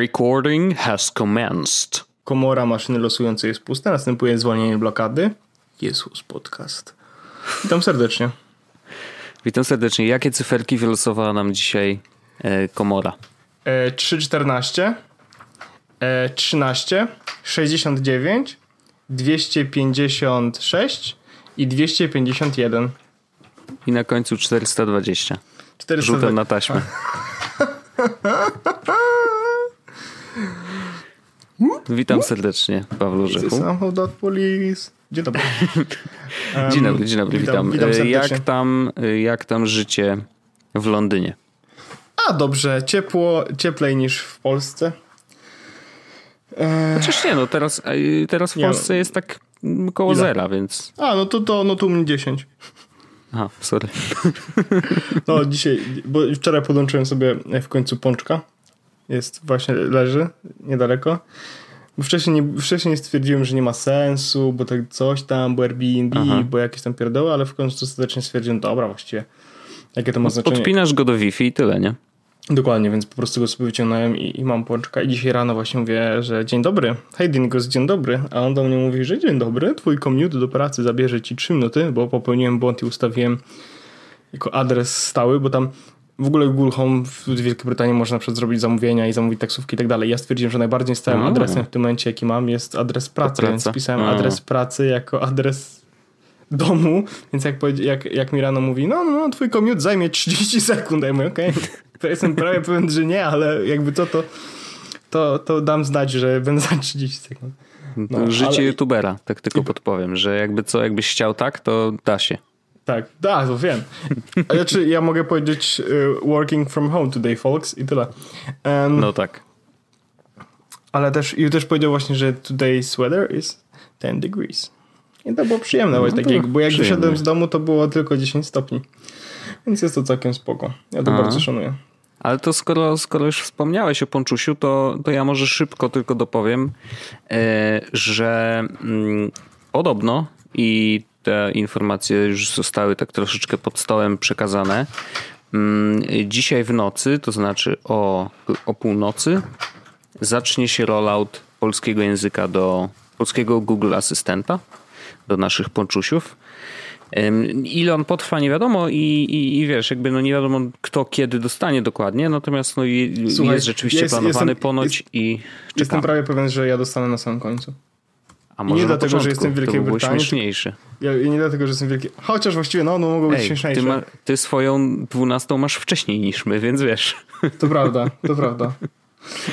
Recording has commenced. Komora maszyny losującej jest pusta, następuje zwolnienie blokady. Jezus Podcast. Witam serdecznie. Witam serdecznie. Jakie cyferki wylosowała nam dzisiaj e, komora? E, 314, e, 13, 69, 256 i 251. I na końcu 420. 400 Rzutem na taśmę. Witam serdecznie, Pawlo Rzechu. Samochód od police. Dzień dobry. Dzień dobry, dzień dobry, witam. witam E, serdecznie. jak, tam, e, jak tam życie w Londynie? A dobrze, ciepło, cieplej niż w Polsce. Chociaż nie, no teraz, e, teraz w Nie, Polsce jest tak mm, koło Ile? zera, więc... A, no to, to no tu mnie 10. Aha, sorry. No dzisiaj, bo wczoraj podłączyłem sobie w końcu pączka. Jest właśnie, leży niedaleko. Bo wcześniej, nie, wcześniej stwierdziłem, że nie ma sensu, bo tak coś tam, bo Airbnb, Aha. bo jakieś tam pierdoły, ale w końcu ostatecznie stwierdziłem, dobra właściwie, jakie to ma znaczenie. Podpinasz go do Wi-Fi i tyle, nie? Dokładnie, więc po prostu go sobie wyciągnąłem i, i mam pączka. I dzisiaj rano właśnie mówię, że dzień dobry. Hej Dingos, dzień dobry. A on do mnie mówi, że dzień dobry, twój commute do pracy zabierze ci 3 minuty, bo popełniłem błąd i ustawiłem jako adres stały, bo tam w ogóle Google Home w Wielkiej Brytanii można na przykład zrobić zamówienia i zamówić taksówki i tak dalej. Ja stwierdziłem, że najbardziej stałym adresem w tym momencie, jaki mam, jest adres pracy, więc pisałem adres pracy jako adres domu, więc jak, jak, jak mi rano mówi, no, no, no twój commute zajmie 30 sekund, ja mówię, okej, to jestem prawie pewien, że nie, ale jakby co, to, to, to dam znać, że będę za 30 sekund. No, Życie ale- youtubera, tak tylko podpowiem, że jakby co, jakbyś chciał tak, to da się. Tak, da, to wiem. Znaczy, ja mogę powiedzieć y, working from home today, folks, i tyle. Em, No tak. Ale też, i też powiedział właśnie, że today's weather is 10 degrees. I to było przyjemne, No bo, to takie, bo jak przyjemne. wyszedłem z domu, to było tylko 10 stopni. Więc jest to całkiem spoko. Ja to Aha. bardzo szanuję. Ale to skoro, skoro już wspomniałeś o Ponczusiu, to, to ja może szybko tylko dopowiem, e, że mm, podobno i te informacje już zostały tak troszeczkę pod stołem przekazane. Mm, Dzisiaj w nocy, to znaczy o, o północy, zacznie się rollout polskiego języka do polskiego Google Asystenta, do naszych Ponczusiów. Ile on potrwa, nie wiadomo i, i, i wiesz, jakby no nie wiadomo kto kiedy dostanie dokładnie, natomiast no Słuchaj, jest rzeczywiście jest- planowany jestem- ponoć jest- i Jestem czekam. prawie pewien, że ja dostanę na samym końcu. A może nie na dlatego, że początku, jestem w Wielkiej by Brytanii, śmieszniejsze. Ja, nie dlatego, że jestem wielki. Chociaż właściwie, no, no mogło być Ej, śmieszniejsze. ty, ma, ty swoją dwunastą masz wcześniej niż my, więc wiesz. To prawda, to prawda.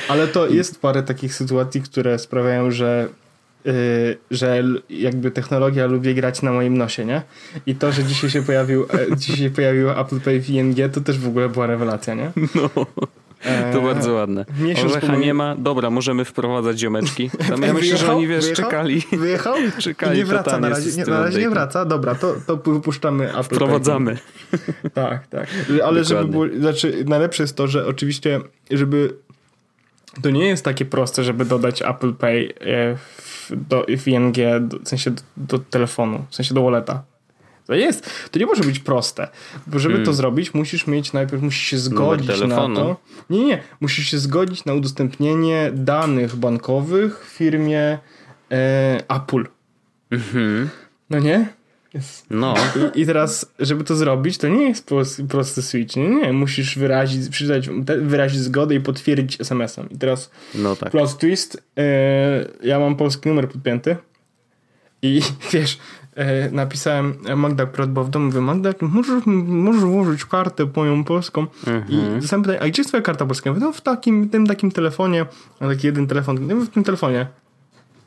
Ale to jest parę takich sytuacji, które sprawiają, że, yy, że jakby technologia lubi grać na moim nosie, nie? I to, że dzisiaj się pojawił, e, dzisiaj się pojawił Apple Pay w ING, to też w ogóle była rewelacja, nie? No, to bardzo ładne. miesiąc Orzecha nie ma, dobra, możemy wprowadzać ziomeczki. Tam ja myślę, że oni wiesz, Wyjechał? czekali. Wyjechał? Czekali nie wraca na razie, nie, na razie nie wraca. Dobra, to, to wypuszczamy Apple Pay. Wprowadzamy. Tak, tak. Ale żeby było, Dokładnie. znaczy najlepsze jest to, że oczywiście, żeby to nie jest takie proste, żeby dodać Apple Pay e, w, do, w ING, w sensie do, do telefonu, w sensie do walleta. To jest, to nie może być proste, bo żeby to zrobić, musisz mieć najpierw, musisz się zgodzić na Hmm. to. Nie, nie, musisz się zgodzić na udostępnienie danych bankowych w firmie e, Apple. Mhm. No nie? Jest. No, I, I teraz, żeby to zrobić, to nie jest pros- prosty switch. Nie, nie. Musisz wyrazić, przydać, wyrazić zgodę i potwierdzić SMS-em. I teraz no tak. plot twist. E, ja mam polski numer podpięty. I wiesz, napisałem Magda akurat była w domu, mówię, Magda, możesz, możesz włożyć kartę moją polską. I dostałem pytanie, a gdzie jest twoja karta polska? Ja Mówię, no w takim, tym takim telefonie, a taki jeden telefon, no w tym telefonie.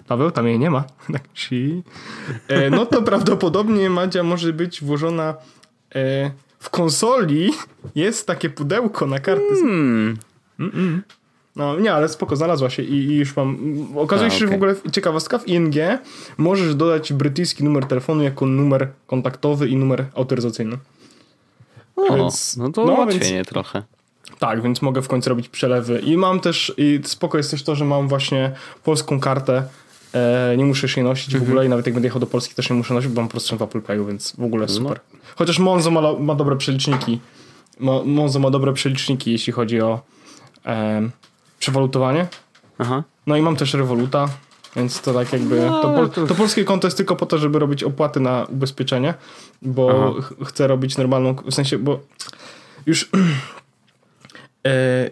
Paweł, tam jej nie ma. Tak, si. E, no to prawdopodobnie Madzia może być włożona e, w konsoli. Jest takie pudełko na karty. Hmm. No nie, ale spoko, znalazła się i, i już mam. Okazuje A, się, że w ogóle ciekawostka w ING możesz dodać brytyjski numer telefonu jako numer kontaktowy i numer autoryzacyjny. O, Więc- no to no, ułatwienie trochę. Tak, więc mogę w końcu robić przelewy. I mam też, i spoko jest też to, że mam właśnie polską kartę. E, nie muszę się nosić w ogóle i nawet jak będę jechał do Polski też nie muszę nosić, bo mam prostu w Apple Payu, więc w ogóle super. Chociaż Monzo ma, ma dobre przeliczniki. Mo, Monzo ma dobre przeliczniki, jeśli chodzi o, Przewalutowanie. Aha. No i mam też Revoluta, więc to tak jakby. No, to, pol, to polskie konto jest tylko po to, żeby robić opłaty na ubezpieczenie, bo Aha. ch- chcę robić normalną. W sensie, bo już. e,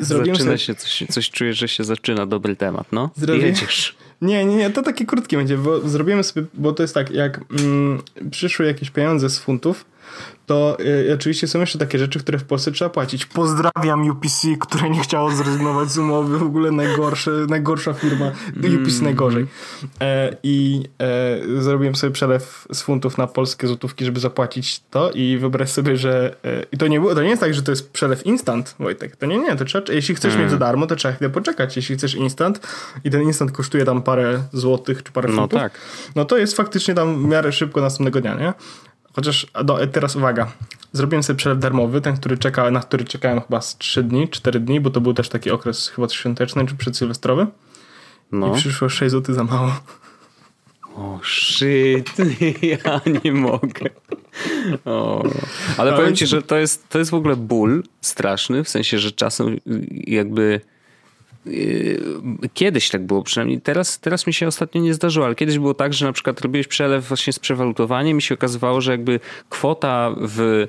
zrobiłem Zaczyna sobie, się, coś, coś czuję, że się zaczyna dobry temat, no. Jedziesz. Nie, nie, nie, to takie krótkie będzie, bo zrobimy sobie, bo to jest tak, jak mm, przyszły jakieś pieniądze z funtów, to y, oczywiście są jeszcze takie rzeczy, które w Polsce trzeba płacić. Pozdrawiam UPC, które nie chciało zrezygnować z umowy, w ogóle najgorsze, najgorsza firma, UPC najgorzej. E, I e, zrobiłem sobie przelew z funtów na polskie złotówki, żeby zapłacić to i wyobraź sobie, że e, i to nie było, to nie jest tak, że to jest przelew instant, Wojtek, to nie, nie, to trzeba, jeśli chcesz mieć za darmo, to trzeba chwilę poczekać, jeśli chcesz instant i ten instant kosztuje tam parę złotych czy parę No funtów, tak. no to jest faktycznie tam w miarę szybko następnego dnia, nie? Chociaż no, teraz uwaga. Zrobiłem sobie przelew darmowy, ten, który czeka, na który czekałem chyba z 3 dni, 4 dni, bo to był też taki okres chyba świąteczny czy przedsylwestrowy. No. I przyszło 6 zł za mało. O, shit, ja nie mogę. O. Ale Ale powiem ci, że to jest, to jest w ogóle ból straszny, w sensie, że czasem jakby kiedyś tak było przynajmniej, teraz, teraz mi się ostatnio nie zdarzyło, ale kiedyś było tak, że na przykład robiłeś przelew właśnie z przewalutowaniem i się okazywało, że jakby kwota w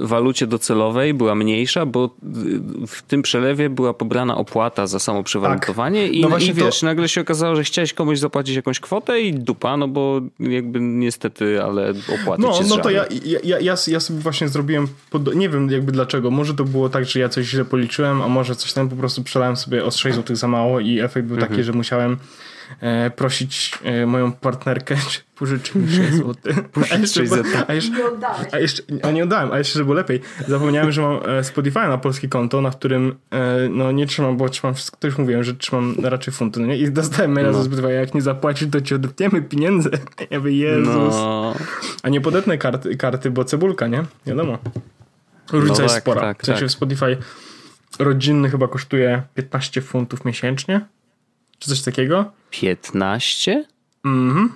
walucie docelowej była mniejsza, bo w tym przelewie była pobrana opłata za samo przewalutowanie i, No właśnie i wiesz, to- nagle się okazało, że chciałeś komuś zapłacić jakąś kwotę i dupa, no bo jakby niestety, ale opłaty No, no to ja, ja, ja, ja, ja sobie właśnie zrobiłem, pod... nie wiem jakby dlaczego, może to było tak, że ja coś źle policzyłem, a może coś tam po prostu przelałem sobie o 6 zł za mało i efekt był Mhm. taki, że musiałem e, prosić e, moją partnerkę, czy pożyczy mi 6 zł. A jeszcze, 6 zł. a jeszcze. A jeszcze, a nie oddałem, a jeszcze, żeby było lepiej. Zapomniałem, że mam e, Spotify na polskie konto, na którym e, no nie trzymam, bo trzymam wszystko, to już mówiłem, że trzymam raczej funty, no nie? I dostałem maila No. ze Spotify, jak nie zapłacisz, to ci odetniemy pieniądze. Ja mówię, Jezus. No, A nie podetnę karty, karty, bo cebulka, nie? Wiadomo. Różnica No jest tak, spora. tak, w sensie tak. w Spotify rodzinny chyba kosztuje 15 funtów miesięcznie, czy coś takiego. 15? Mhm.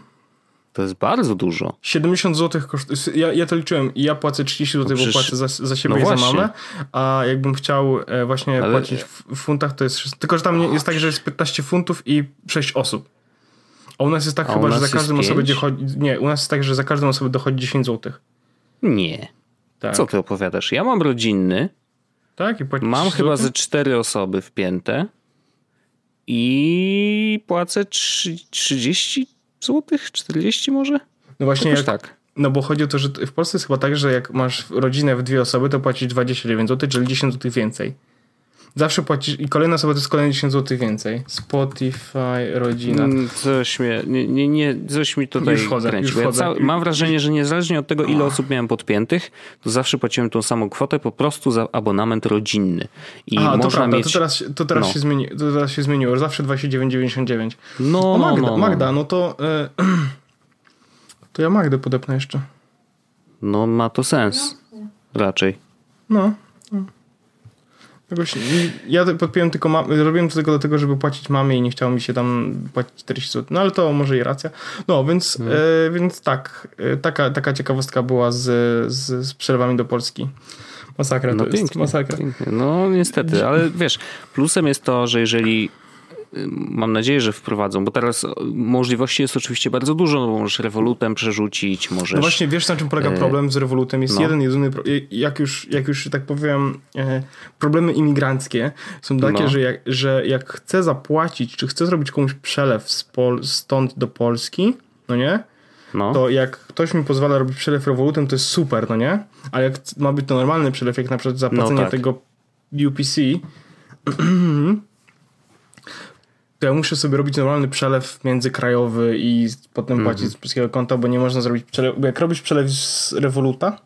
To jest bardzo dużo. 70 zł kosztuje. Ja, ja to liczyłem i ja płacę 30 zł, bo przecież- płacę za, za siebie no i za mamę. A jakbym chciał e, właśnie Ale- płacić w, funtach, to jest. Tylko, że tam jest tak, że jest 15 funtów i 6 osób. A u nas jest tak A chyba, że za każdą osobę dochodzi. Nie, u nas jest tak, że za każdą osobę dochodzi 10 zł. Nie. Tak. Co ty opowiadasz? Ja mam rodzinny, Tak? I płacisz mam 30 chyba ze cztery osoby wpięte i płacę trzy- 30 zł? 40 może? No właśnie, jak, tak. No bo chodzi o to, że w Polsce jest chyba tak, że jak masz rodzinę w dwie osoby, to płacisz 29 zł, czyli 10 zł więcej. Zawsze płacisz i kolejna osoba to jest kolejne 10 zł więcej. Spotify, rodzina. Mm, Coś mnie, nie, nie, nie, coś mi tutaj Już wchodzę, kręci. już ja wchodzę. cały- mam wrażenie, że niezależnie od tego, ile osób miałem podpiętych, to zawsze płaciłem tą samą kwotę po prostu za abonament rodzinny. I to można prawda, mieć... to teraz, to teraz, no. się, zmieni, to teraz się zmieniło. Zawsze 29,99. No, O Magda, no, no. Magda, no to e, to ja Magdę podepnę jeszcze. No ma to sens. Raczej. No. no. Jakoś, ja to podpiąłem tylko mam, robiłem to tylko dlatego, żeby płacić mamie i nie chciało mi się tam płacić 40 zł. No ale to może i racja. No więc, e, więc tak, e, taka, taka ciekawostka była z, z, z przelewami do Polski. Masakra No to jest. pięknie, Masakra. pięknie. No niestety, ale wiesz, plusem jest to, że jeżeli mam nadzieję, że wprowadzą, bo teraz możliwości jest oczywiście bardzo dużo, no bo możesz rewolutem przerzucić, możesz... No właśnie, wiesz na czym polega problem z Revolutem? Jest no. jeden, jedyny, jak już, jak już tak powiem, e, problemy imigranckie są takie, No. że, jak, że jak chcę zapłacić, czy chcę zrobić komuś przelew z Pol- stąd do Polski, no nie? no. To jak ktoś mi pozwala robić przelew Revolutem, to jest super, no nie? Ale jak ma być to normalny przelew, jak na przykład zapłacenie No tak. tego UPC, to ja muszę sobie robić normalny przelew międzykrajowy i potem Mhm. płacić z polskiego konta, bo nie można zrobić przelew. Bo jak robisz przelew z Revoluta,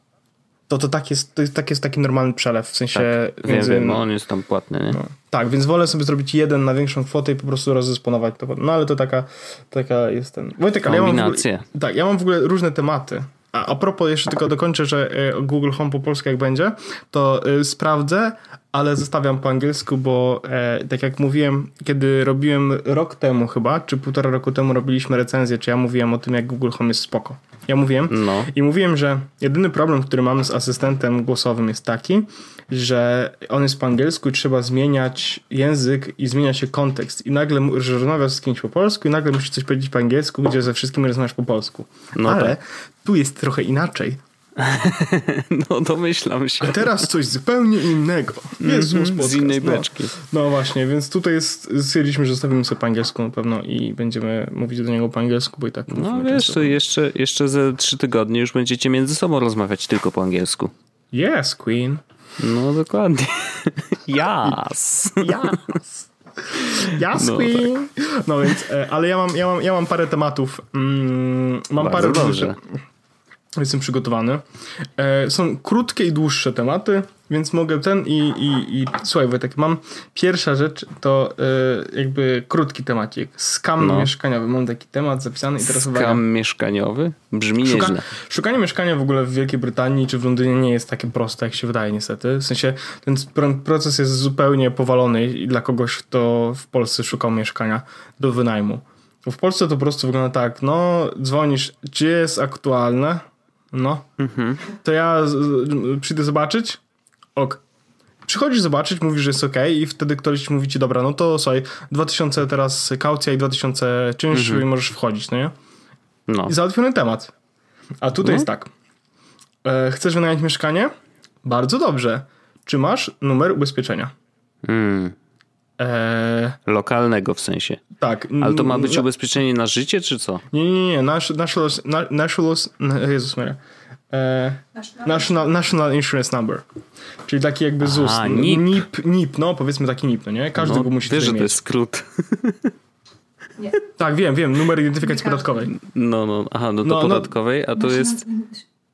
to to tak jest, to jest, tak jest taki normalny przelew, w sensie Tak, między... wiem, on jest tam płatny, nie? No. Tak, więc wolę sobie zrobić jeden na większą kwotę i po prostu rozdysponować to. No ale to taka, taka jest ten. Wojtek, ale ja mam. Ogóle, tak, ja mam w ogóle różne tematy. A, a propos, jeszcze tylko dokończę, że e, Google Home po polsku jak będzie, to e, sprawdzę, ale zostawiam po angielsku, bo e, tak jak mówiłem, kiedy robiłem rok temu chyba, czy półtora roku temu robiliśmy recenzję, czy ja mówiłem o tym, jak Google Home jest spoko. Ja mówiłem No. i mówiłem, że jedyny problem, który mamy z asystentem głosowym jest taki, że on jest po angielsku i trzeba zmieniać język i zmienia się kontekst. I nagle, że rozmawiasz z kimś po polsku i nagle musisz coś powiedzieć po angielsku, gdzie ze wszystkimi rozmawiasz po polsku. No Ale tu jest trochę inaczej. No domyślam się. A teraz coś zupełnie innego. Jezus, Mhm, z podcast, innej no. beczki. No właśnie, więc tutaj jest, stwierdziliśmy, że zostawimy sobie po angielsku na pewno i będziemy mówić do niego po angielsku, bo i tak No wiesz, często. to jeszcze, jeszcze ze trzy tygodnie już będziecie między sobą rozmawiać tylko po angielsku. Yes, Queen. No dokładnie. Yes. Yes, No, Queen. No więc, e, ale ja mam, ja mam, ja mam parę tematów. Mm, mam Bardzo parę dobrze. rzeczy. Jestem przygotowany. E, są krótkie i dłuższe tematy, więc mogę ten i, i, i słuchaj Wojtek, mam pierwsza rzecz to e, jakby krótki temacik. Skam No. mieszkaniowy. Mam taki temat zapisany i teraz uwaga. Skam mieszkaniowy? Brzmi Szuka, nieźle. szukanie mieszkania w ogóle w Wielkiej Brytanii czy w Londynie nie jest takie proste, jak się wydaje niestety. W sensie ten pro- proces jest zupełnie powalony dla kogoś, kto w Polsce szukał mieszkania do wynajmu. W Polsce to po prostu wygląda tak, no dzwonisz, czy jest aktualne? No. Mhm. To ja przyjdę zobaczyć? Ok. Przychodzisz zobaczyć, mówisz, że jest ok i wtedy ktoś mówi ci, dobra, no to słuchaj, 2000 teraz kaucja i 2000 czynszu i możesz wchodzić, no nie? No. I załatwiony temat. A tutaj No. jest tak. E, chcesz wynająć mieszkanie? Bardzo dobrze. Czy masz numer ubezpieczenia? Mm. E, Lokalnego w sensie. tak. Ale to ma być ubezpieczenie na życie, czy co? Nie, nie, nie. Nash- National, na- national, Jezus Maria. E, national, national Insurance Number. Czyli taki jakby ZUS. A, NIP. NIP, NIP, no powiedzmy taki NIP, no nie? Każdy No, go musi wiesz, że to mieć. jest skrót. Tak, wiem, wiem. Numer identyfikacji Nie podatkowej. No, no, aha, no to No, no. podatkowej, a to jest To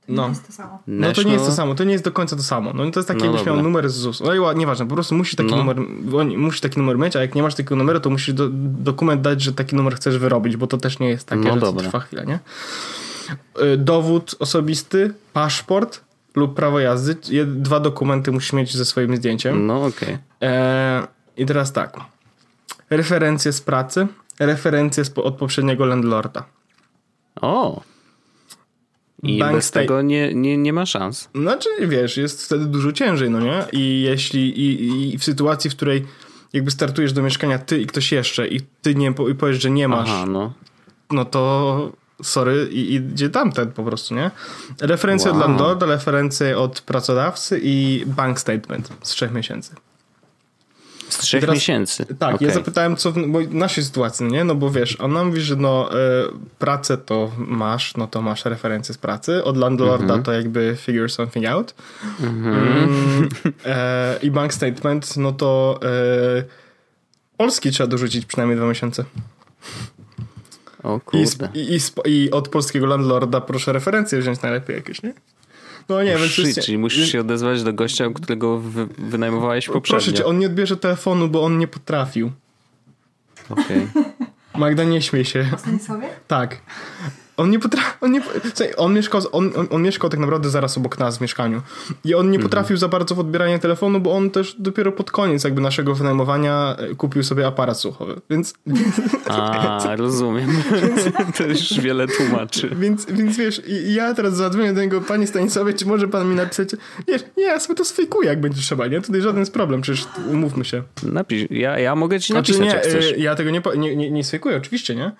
No. nie jest to samo. No to nie jest to samo, to nie jest do końca to samo. No to jest taki, No jakbyś miał numer z ZUS. No i nieważne, po prostu musisz taki No. numer, musisz taki numer mieć, a jak nie masz takiego numeru, to musisz do, dokument dać, że taki numer chcesz wyrobić, bo to też nie jest takie, No że to trwa chwilę, nie? Y, Dowód osobisty, paszport lub prawo jazdy. Dwa dokumenty musisz mieć ze swoim zdjęciem. No okej. E, I teraz tak. Referencje z pracy, referencje od poprzedniego landlorda. O! I Bank bez tego nie, nie, nie ma szans. Znaczy, wiesz, jest wtedy dużo ciężej, no nie? I jeśli, i, i w sytuacji, w której jakby startujesz do mieszkania ty i ktoś jeszcze i ty nie i powiesz, że nie masz, Aha, no. no to sorry i idzie tamten po prostu, nie? Referencje Wow. od landlorda, referencje od pracodawcy i bank statement z trzech miesięcy. Z trzech teraz- miesięcy. Tak, Okej. ja zapytałem, co w naszej sytuacji, nie? No bo wiesz, ona mówi, że no e, pracę to masz, no to masz referencje z pracy. Od landlorda Mhm. to jakby figure something out. Mm, e, I bank statement, no to e, Polski trzeba dorzucić przynajmniej dwa miesiące. O kurde. i, i, I od polskiego landlorda proszę referencje wziąć najlepiej jakieś, nie? No nie, więc... Shit, jest- czyli musisz się odezwać do gościa, którego wy, wynajmowałeś poprzednio. Proszę cię, on nie odbierze telefonu, bo on nie potrafił. Okej. Magda, nie śmiej się. Stanisławie? Tak. On nie potrafił. On, nie, słuchaj, on, mieszkał, on, on, on mieszkał tak naprawdę zaraz obok nas w mieszkaniu. I on nie potrafił za bardzo w odbieranie telefonu, bo on też dopiero pod koniec jakby naszego wynajmowania e, kupił sobie aparat słuchowy. Więc, A, rozumiem. to już wiele tłumaczy. więc, więc wiesz, ja teraz zadzwonię do niego, panie Stanisławie, czy może pan mi napisać? Wiesz, nie, ja sobie to sfejkuję, jak będzie trzeba, nie? Tutaj żaden jest problem, przecież umówmy się. Napisz, ja, ja mogę ci Znaczy napisać, nie, jak chcesz. e, ja tego nie, nie, nie, nie sfejkuję, oczywiście, nie?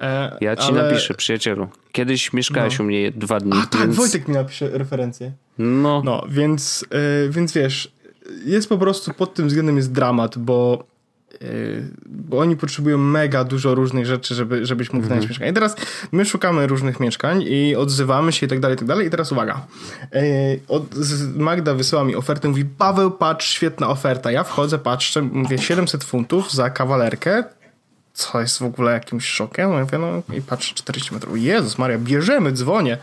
E, Ja ci ale- napiszę, przyjacielu. Kiedyś mieszkałeś u mnie dwa dni, A tak, więc... Wojtek mi napisze referencję. No, No, więc, y, więc wiesz, jest po prostu pod tym względem jest dramat, bo, y, bo oni potrzebują mega dużo różnych rzeczy, żeby, żebyś mógł wynająć mieszkanie. I teraz my szukamy różnych mieszkań i odzywamy się i tak dalej, i tak dalej. I teraz uwaga. Magda wysyła mi ofertę, mówi Paweł, patrz, świetna oferta. Ja wchodzę, patrzę, mówię 700 funtów za kawalerkę, co jest w ogóle jakimś szokiem. Mówię, no i patrzę 40 metrów. Jezus Maria, bierzemy, dzwonię.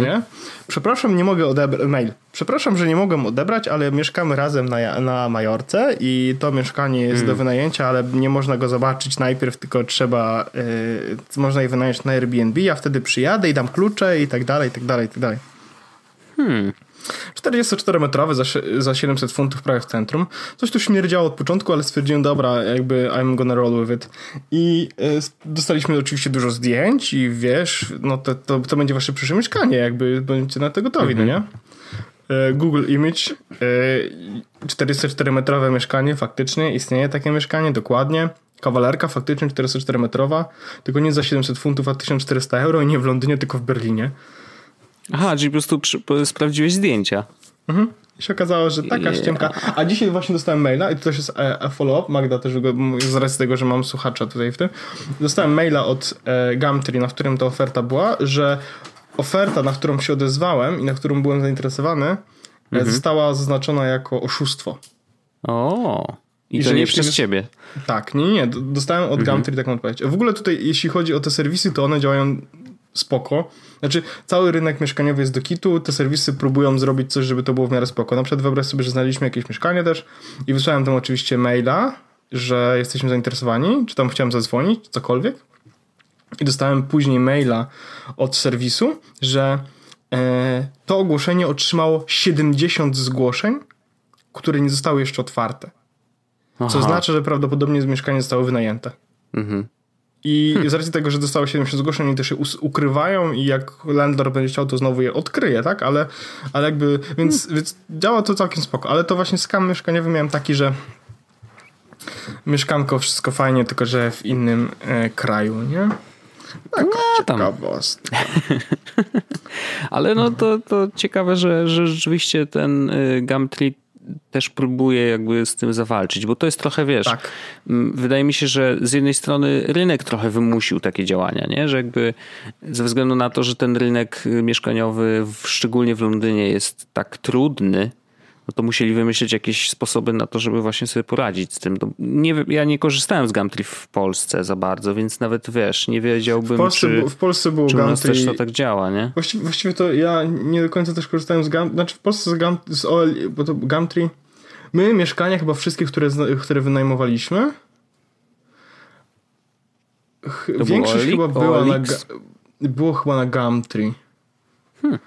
Nie? Przepraszam, nie mogę odebrać. Mail. Przepraszam, że nie mogę odebrać, ale mieszkamy razem na, na Majorce i to mieszkanie jest do wynajęcia, ale nie można go zobaczyć najpierw, tylko trzeba. Yy, można je wynająć na Airbnb. Ja wtedy przyjadę i dam klucze i tak dalej, i tak dalej, i tak dalej. hmm. 44-metrowy za, za 700 funtów prawie w centrum. Coś tu śmierdziało od początku, ale stwierdziłem, dobra, jakby I'm gonna roll with it. I y, dostaliśmy oczywiście dużo zdjęć i wiesz, no to, to, to będzie wasze przyszłe mieszkanie, jakby będziecie na to gotowi, mhm. no nie? Google Image, 44-metrowe mieszkanie, faktycznie istnieje takie mieszkanie, dokładnie. Kawalerka faktycznie 404-metrowa, tylko nie za 700 funtów, a 1400 euro i nie w Londynie, tylko w Berlinie. Aha, czyli po prostu przy, sprawdziłeś zdjęcia. Mhm. I się okazało, że taka yeah. ściemka. A dzisiaj właśnie dostałem maila i to też jest e, follow-up. Magda też go, z racji tego, że mam słuchacza tutaj w tym. Dostałem maila od e, Gumtree, na którym ta oferta była, że oferta, na którą się odezwałem i na którą byłem zainteresowany, e, mhm. została zaznaczona jako oszustwo. O. I, I to nie przez ciebie. Tak, nie, nie. Dostałem od mhm. Gumtree taką odpowiedź. W ogóle tutaj, jeśli chodzi o te serwisy, to one działają spoko. Znaczy, cały rynek mieszkaniowy jest do kitu, te serwisy próbują zrobić coś, żeby to było w miarę spoko. Na przykład wyobraź sobie, że znaleźliśmy jakieś mieszkanie też i wysłałem tam oczywiście maila, że jesteśmy zainteresowani, czy tam chciałem zadzwonić, cokolwiek. I dostałem później maila od serwisu, że e, to ogłoszenie otrzymało 70 zgłoszeń, które nie zostały jeszcze otwarte. Aha. Co znaczy, że prawdopodobnie mieszkanie zostało wynajęte. Mhm. I hmm. z racji tego, że dostało 70 zgłoszeń, oni też się ukrywają i jak landlord będzie chciał, to znowu je odkryje, tak? Ale, ale jakby, więc, hmm. więc działa to całkiem spoko. Ale to właśnie skam mieszkaniowy miałem taki, że mieszkanko, wszystko fajnie, tylko że w innym e, kraju, nie? Taka no, ciekawostka. Ale no to, to ciekawe, że, że rzeczywiście ten y, Gumtree też próbuje jakby z tym zawalczyć, bo to jest trochę, wiesz, tak. wydaje mi się, że z jednej strony rynek trochę wymusił takie działania, nie? że jakby ze względu na to, że ten rynek mieszkaniowy, szczególnie w Londynie jest tak trudny, no to musieli wymyślić jakieś sposoby na to, żeby właśnie sobie poradzić z tym. Nie, ja nie korzystałem z Gumtree w Polsce za bardzo, więc nawet wiesz, nie wiedziałbym, w Polsce, czy, w Polsce było czy Gumtree... też to tak działa, nie? Właściwie, właściwie to ja nie do końca też korzystałem z Gumtree, znaczy w Polsce z, Gum, z OL, bo to Gumtree, my mieszkania chyba wszystkie, które, które wynajmowaliśmy, ch, większość chyba była na, było chyba na Gumtree. Hmm.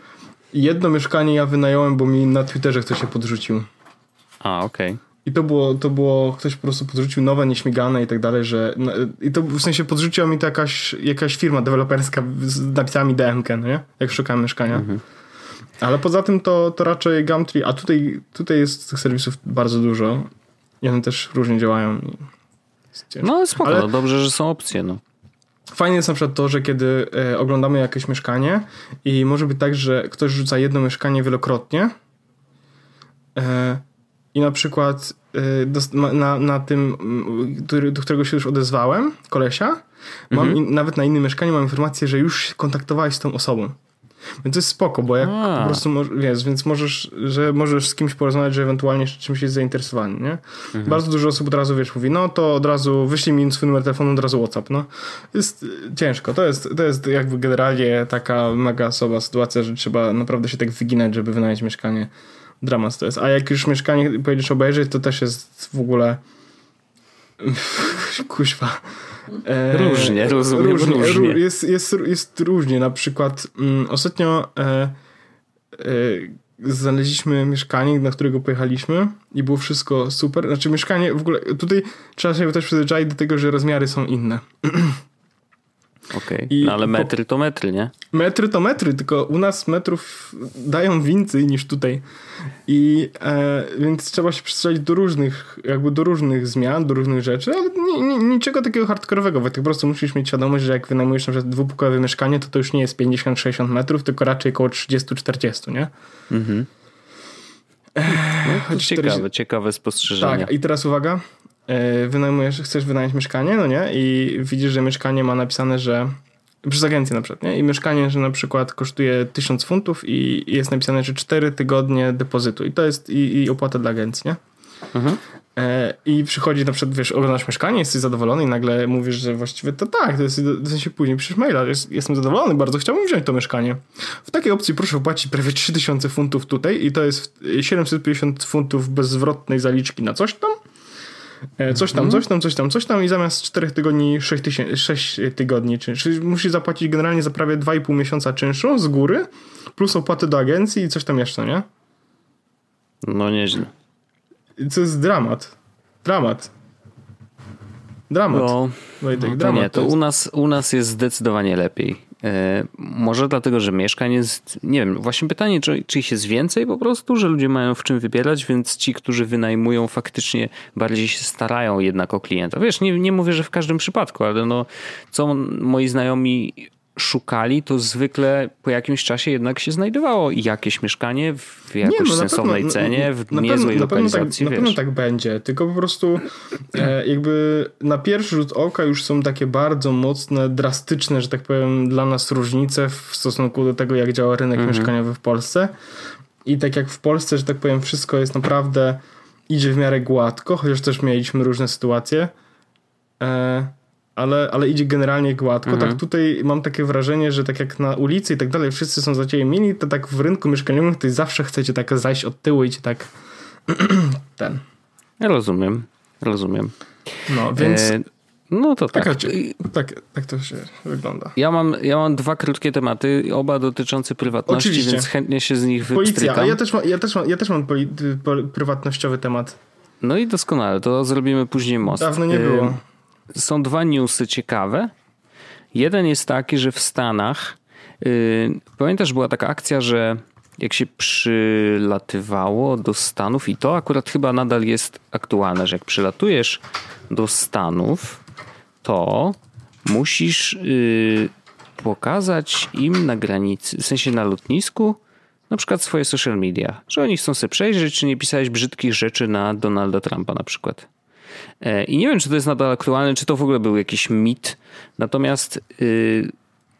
Jedno mieszkanie ja wynająłem, bo mi na Twitterze ktoś się podrzucił. A, okej. Okay. I to było, to było, ktoś po prostu podrzucił nowe, nieśmigane i tak dalej, że no, i to w sensie podrzuciła mi to jakaś, jakaś firma deweloperska z napisami DMK, no nie? Jak szukałem mieszkania. Mhm. Ale poza tym to, to raczej Gumtree, a tutaj, tutaj jest tych serwisów bardzo dużo i one też różnie działają. No spoko, Ale... no dobrze, że są opcje, no. Fajnie jest na przykład to, że kiedy e, oglądamy jakieś mieszkanie i może być tak, że ktoś rzuca jedno mieszkanie wielokrotnie e, i na przykład e, na, na tym, który, do którego się już odezwałem, kolesia, mam mhm. nawet na innym mieszkaniu mam informację, że już kontaktowałeś z tą osobą. Więc to jest spoko, bo jak A. po prostu wiesz, więc możesz, że możesz z kimś porozmawiać, że ewentualnie czymś jest zainteresowany, nie? Mhm. Bardzo dużo osób od razu, wiesz, mówi, no to od razu wyślij mi swój numer telefonu, od razu WhatsApp, no. Jest ciężko. To jest, to jest jakby generalnie taka mega osoba sytuacja, że trzeba naprawdę się tak wyginać, żeby wynająć mieszkanie. Dramat to jest. A jak już mieszkanie pojedziesz obejrzeć, to też jest w ogóle kuźwa E, różnie, rozumiem, różnie. różnie. Jest, jest, jest różnie. Na przykład mm, ostatnio e, e, znaleźliśmy mieszkanie, na którego pojechaliśmy i było wszystko super. Znaczy mieszkanie, w ogóle tutaj trzeba się też przyzwyczaić do tego, że rozmiary są inne. Okej, okay. no ale metry to metry, nie? Metry to metry, tylko u nas metrów dają więcej niż tutaj. I e, więc trzeba się przyzwyczaić do różnych, jakby do różnych zmian, do różnych rzeczy, ale nie, nie, niczego takiego hardkorowego. Ty po prostu musisz mieć świadomość, że jak wynajmujesz na przykład dwupokojowe mieszkanie, to to już nie jest 50-60 metrów, tylko raczej około 30-40, nie? Mhm. No, ciekawe, 40... ciekawe spostrzeżenie. Tak, i teraz uwaga, wynajmujesz, chcesz wynająć mieszkanie, no nie? I widzisz, że mieszkanie ma napisane, że przez agencję na przykład, nie? I mieszkanie, że na przykład kosztuje 1000 funtów i jest napisane, że 4 tygodnie depozytu i to jest i, i opłata dla agencji, nie? Mhm. E, I przychodzi na przykład, wiesz, oglądasz mieszkanie, jesteś zadowolony i nagle mówisz, że właściwie to tak, to jest w sensie później piszesz maila, jest, jestem zadowolony, bardzo chciałbym wziąć to mieszkanie. W takiej opcji proszę płacić prawie 3000 funtów tutaj i to jest 750 funtów bezzwrotnej zaliczki na coś tam E, coś tam, coś tam, coś tam, coś tam i zamiast 4 tygodni 6, tysięcy, 6 tygodni czynsz. Czyli musisz zapłacić generalnie za prawie 2,5 miesiąca czynszu z góry, plus opłaty do agencji i coś tam jeszcze, nie? No nieźle. Co jest dramat. Dramat. Dramat. No, Wojtek, no to dramat nie, to, to u, nas, u nas jest zdecydowanie lepiej. E, może dlatego, że mieszkań jest, nie wiem, właśnie pytanie, czy, czy ich jest więcej po prostu, że ludzie mają w czym wybierać, więc ci, którzy wynajmują faktycznie bardziej się starają jednak o klienta. Wiesz, nie, nie mówię, że w każdym przypadku, ale no, co moi znajomi szukali, to zwykle po jakimś czasie jednak się znajdowało jakieś mieszkanie w jakiejś no, sensownej pewno, cenie, w na niezłej pewno, lokalizacji. Na pewno, tak, na pewno tak będzie, tylko po prostu e, jakby na pierwszy rzut oka już są takie bardzo mocne, drastyczne, że tak powiem, dla nas różnice w stosunku do tego, jak działa rynek mhm. mieszkaniowy w Polsce. I tak jak w Polsce, że tak powiem, wszystko jest naprawdę, idzie w miarę gładko, chociaż też mieliśmy różne sytuacje. E, ale, ale idzie generalnie gładko. Tak mhm. Tak tutaj mam takie wrażenie, że tak jak na ulicy i tak dalej wszyscy są zaciejmieni, to tak w rynku mieszkaniowym to zawsze chcecie tak zajść od tyłu i tak ten. Rozumiem, rozumiem. No, więc... E, no to tak. Tak, tak. tak to się wygląda. Ja mam, ja mam dwa krótkie tematy, oba dotyczące prywatności, Oczywiście. więc chętnie się z nich Policja, a ja też, mam, ja też mam, ja też mam poli, prywatnościowy temat. No i doskonale, to zrobimy później most. Dawno nie było są dwa newsy ciekawe. Jeden jest taki, że w Stanach, yy, pamiętasz, była taka akcja, że jak się przylatywało do Stanów, i to akurat chyba nadal jest aktualne, że jak przylatujesz do Stanów, to musisz yy, pokazać im na granicy, w sensie na lotnisku, na przykład swoje social media, że oni chcą sobie przejrzeć, czy nie pisałeś brzydkich rzeczy na Donalda Trumpa na przykład. E, I nie wiem, czy to jest nadal aktualne, czy to w ogóle był jakiś mit. Natomiast yy,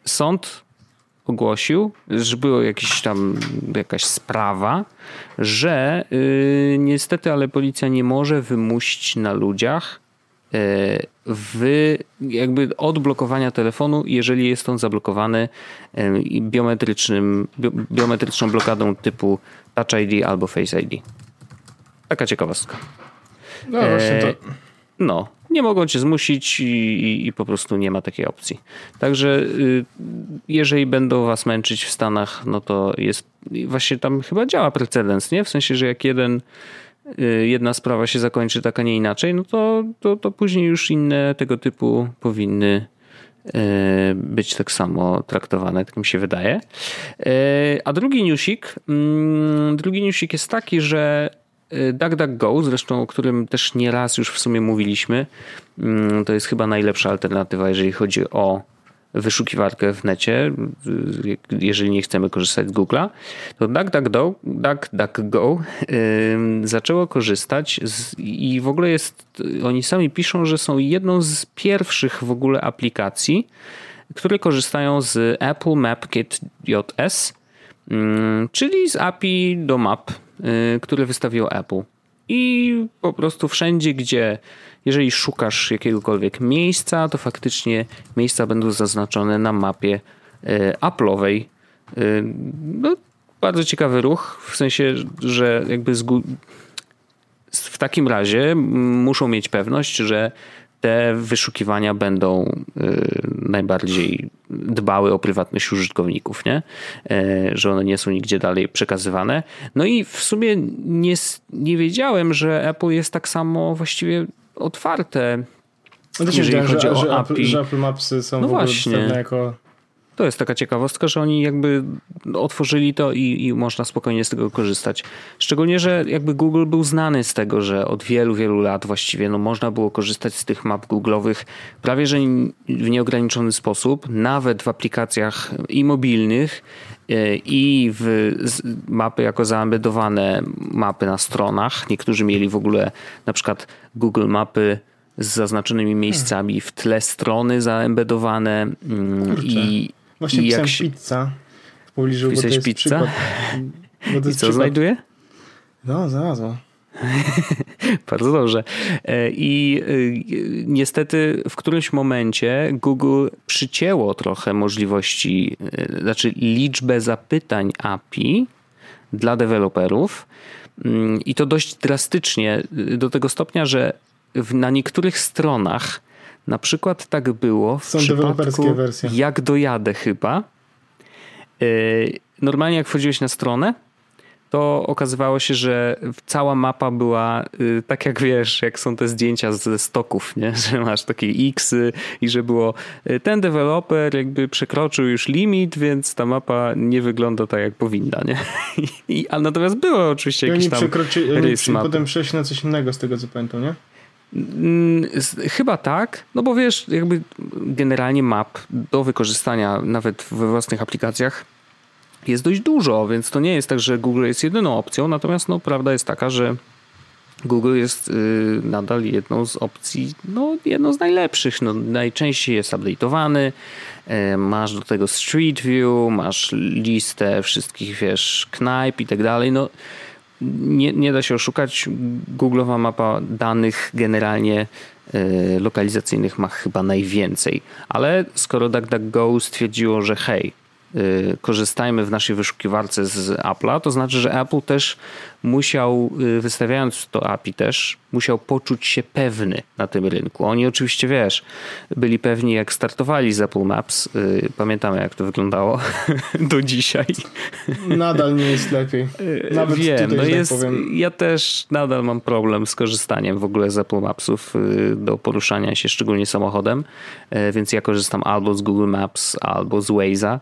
sąd ogłosił, że była jakiś tam jakaś sprawa, że yy, niestety, ale policja nie może wymusić na ludziach yy, wy, jakby odblokowania telefonu, jeżeli jest on zablokowany yy, biometrycznym, biometryczną blokadą typu Touch ID albo Face ID. Taka ciekawostka. No właśnie to... No, nie mogą cię zmusić i, i, i, po prostu nie ma takiej opcji. Także y, jeżeli będą was męczyć w Stanach, no to jest właśnie tam chyba działa precedens, nie? W sensie, że jak jeden y, jedna sprawa się zakończy tak, a nie inaczej, no to, to, to później już inne tego typu powinny y, być tak samo traktowane, tak mi się wydaje. A drugi newsik, mm, drugi newsik jest taki, że DuckDuckGo, zresztą o którym też nieraz już w sumie mówiliśmy, mm, to jest chyba najlepsza alternatywa, jeżeli chodzi o wyszukiwarkę w necie, y, jeżeli nie chcemy korzystać z Google'a, to DuckDuckGo, DuckDuckGo zaczęło korzystać z, i w ogóle jest, oni sami piszą, że są jedną z pierwszych w ogóle aplikacji, które korzystają z Apple MapKit JS, czyli z API do map. Y, które wystawiło Apple. I po prostu wszędzie, gdzie jeżeli szukasz jakiegokolwiek miejsca, to faktycznie miejsca będą zaznaczone na mapie y, Apple'owej. Y, no, bardzo ciekawy ruch, w sensie, że jakby w takim razie muszą mieć pewność, że te wyszukiwania będą y, najbardziej dbały o prywatność użytkowników, nie? E, że one nie są nigdzie dalej przekazywane. No i w sumie nie, nie wiedziałem, że Apple jest tak samo właściwie otwarte. No też jeżeli chodzi że, o że API. Apple, że Apple Mapsy są no właśnie. jako to jest taka ciekawostka, że oni jakby otworzyli to i, i, można spokojnie z tego korzystać. Szczególnie, że jakby Google był znany z tego, że od wielu, wielu lat właściwie no można było korzystać z tych map Google'owych prawie że w nieograniczony sposób, nawet w aplikacjach i mobilnych, e, i w mapy jako zaembedowane mapy na stronach. Niektórzy mieli w ogóle na przykład Google Mapy z zaznaczonymi miejscami w tle strony zaembedowane mm, i Właśnie I jak się... pizza w pobliżu, bo to jest pizza? przykład. Bo to I co przykład... znajduje? No, znalazło. Bardzo dobrze. E, I e, niestety w którymś momencie Google przycięło trochę możliwości, e, znaczy liczbę zapytań API dla deweloperów mm, i to dość drastycznie do tego stopnia, że na niektórych stronach na przykład tak było w Są przypadku wersje. jak dojadę chyba. E, normalnie jak wchodziłeś na stronę, to okazywało się, że cała mapa była y, tak jak wiesz, jak są te zdjęcia ze stoków, nie? że masz takie X i że było y, ten deweloper jakby przekroczył już limit, więc ta mapa nie wygląda tak jak powinna. Nie? I, a natomiast było oczywiście jakiś tam przekroczy, rys mapy. Potem przeszli na coś innego z tego co pamiętam, nie? Mm, chyba tak, no bo wiesz, jakby generalnie map do wykorzystania nawet we własnych aplikacjach jest dość dużo, więc to nie jest tak, że Google jest jedyną opcją, natomiast no, prawda jest taka, że Google jest y, nadal jedną z opcji, no jedną z najlepszych. No, najczęściej jest update'owany, y, masz do tego Street View, masz listę wszystkich, wiesz, knajp i tak dalej. No, nie, nie da się oszukać. Google'owa mapa danych generalnie y, lokalizacyjnych ma chyba najwięcej, ale skoro DuckDuckGo stwierdziło, że hej, Y, korzystajmy w naszej wyszukiwarce z Apple'a, to znaczy, że Apple też musiał, y, wystawiając to API też, musiał poczuć się pewny na tym rynku. Oni oczywiście, wiesz, byli pewni jak startowali z Apple Maps. Y, pamiętamy jak to wyglądało do dzisiaj. Nadal nie jest lepiej. Nawet Wiem, no tak jest, powiem. ja też nadal mam problem z korzystaniem w ogóle z Apple Mapsów do poruszania się, szczególnie samochodem, więc ja korzystam albo z Google Maps, albo z Waze'a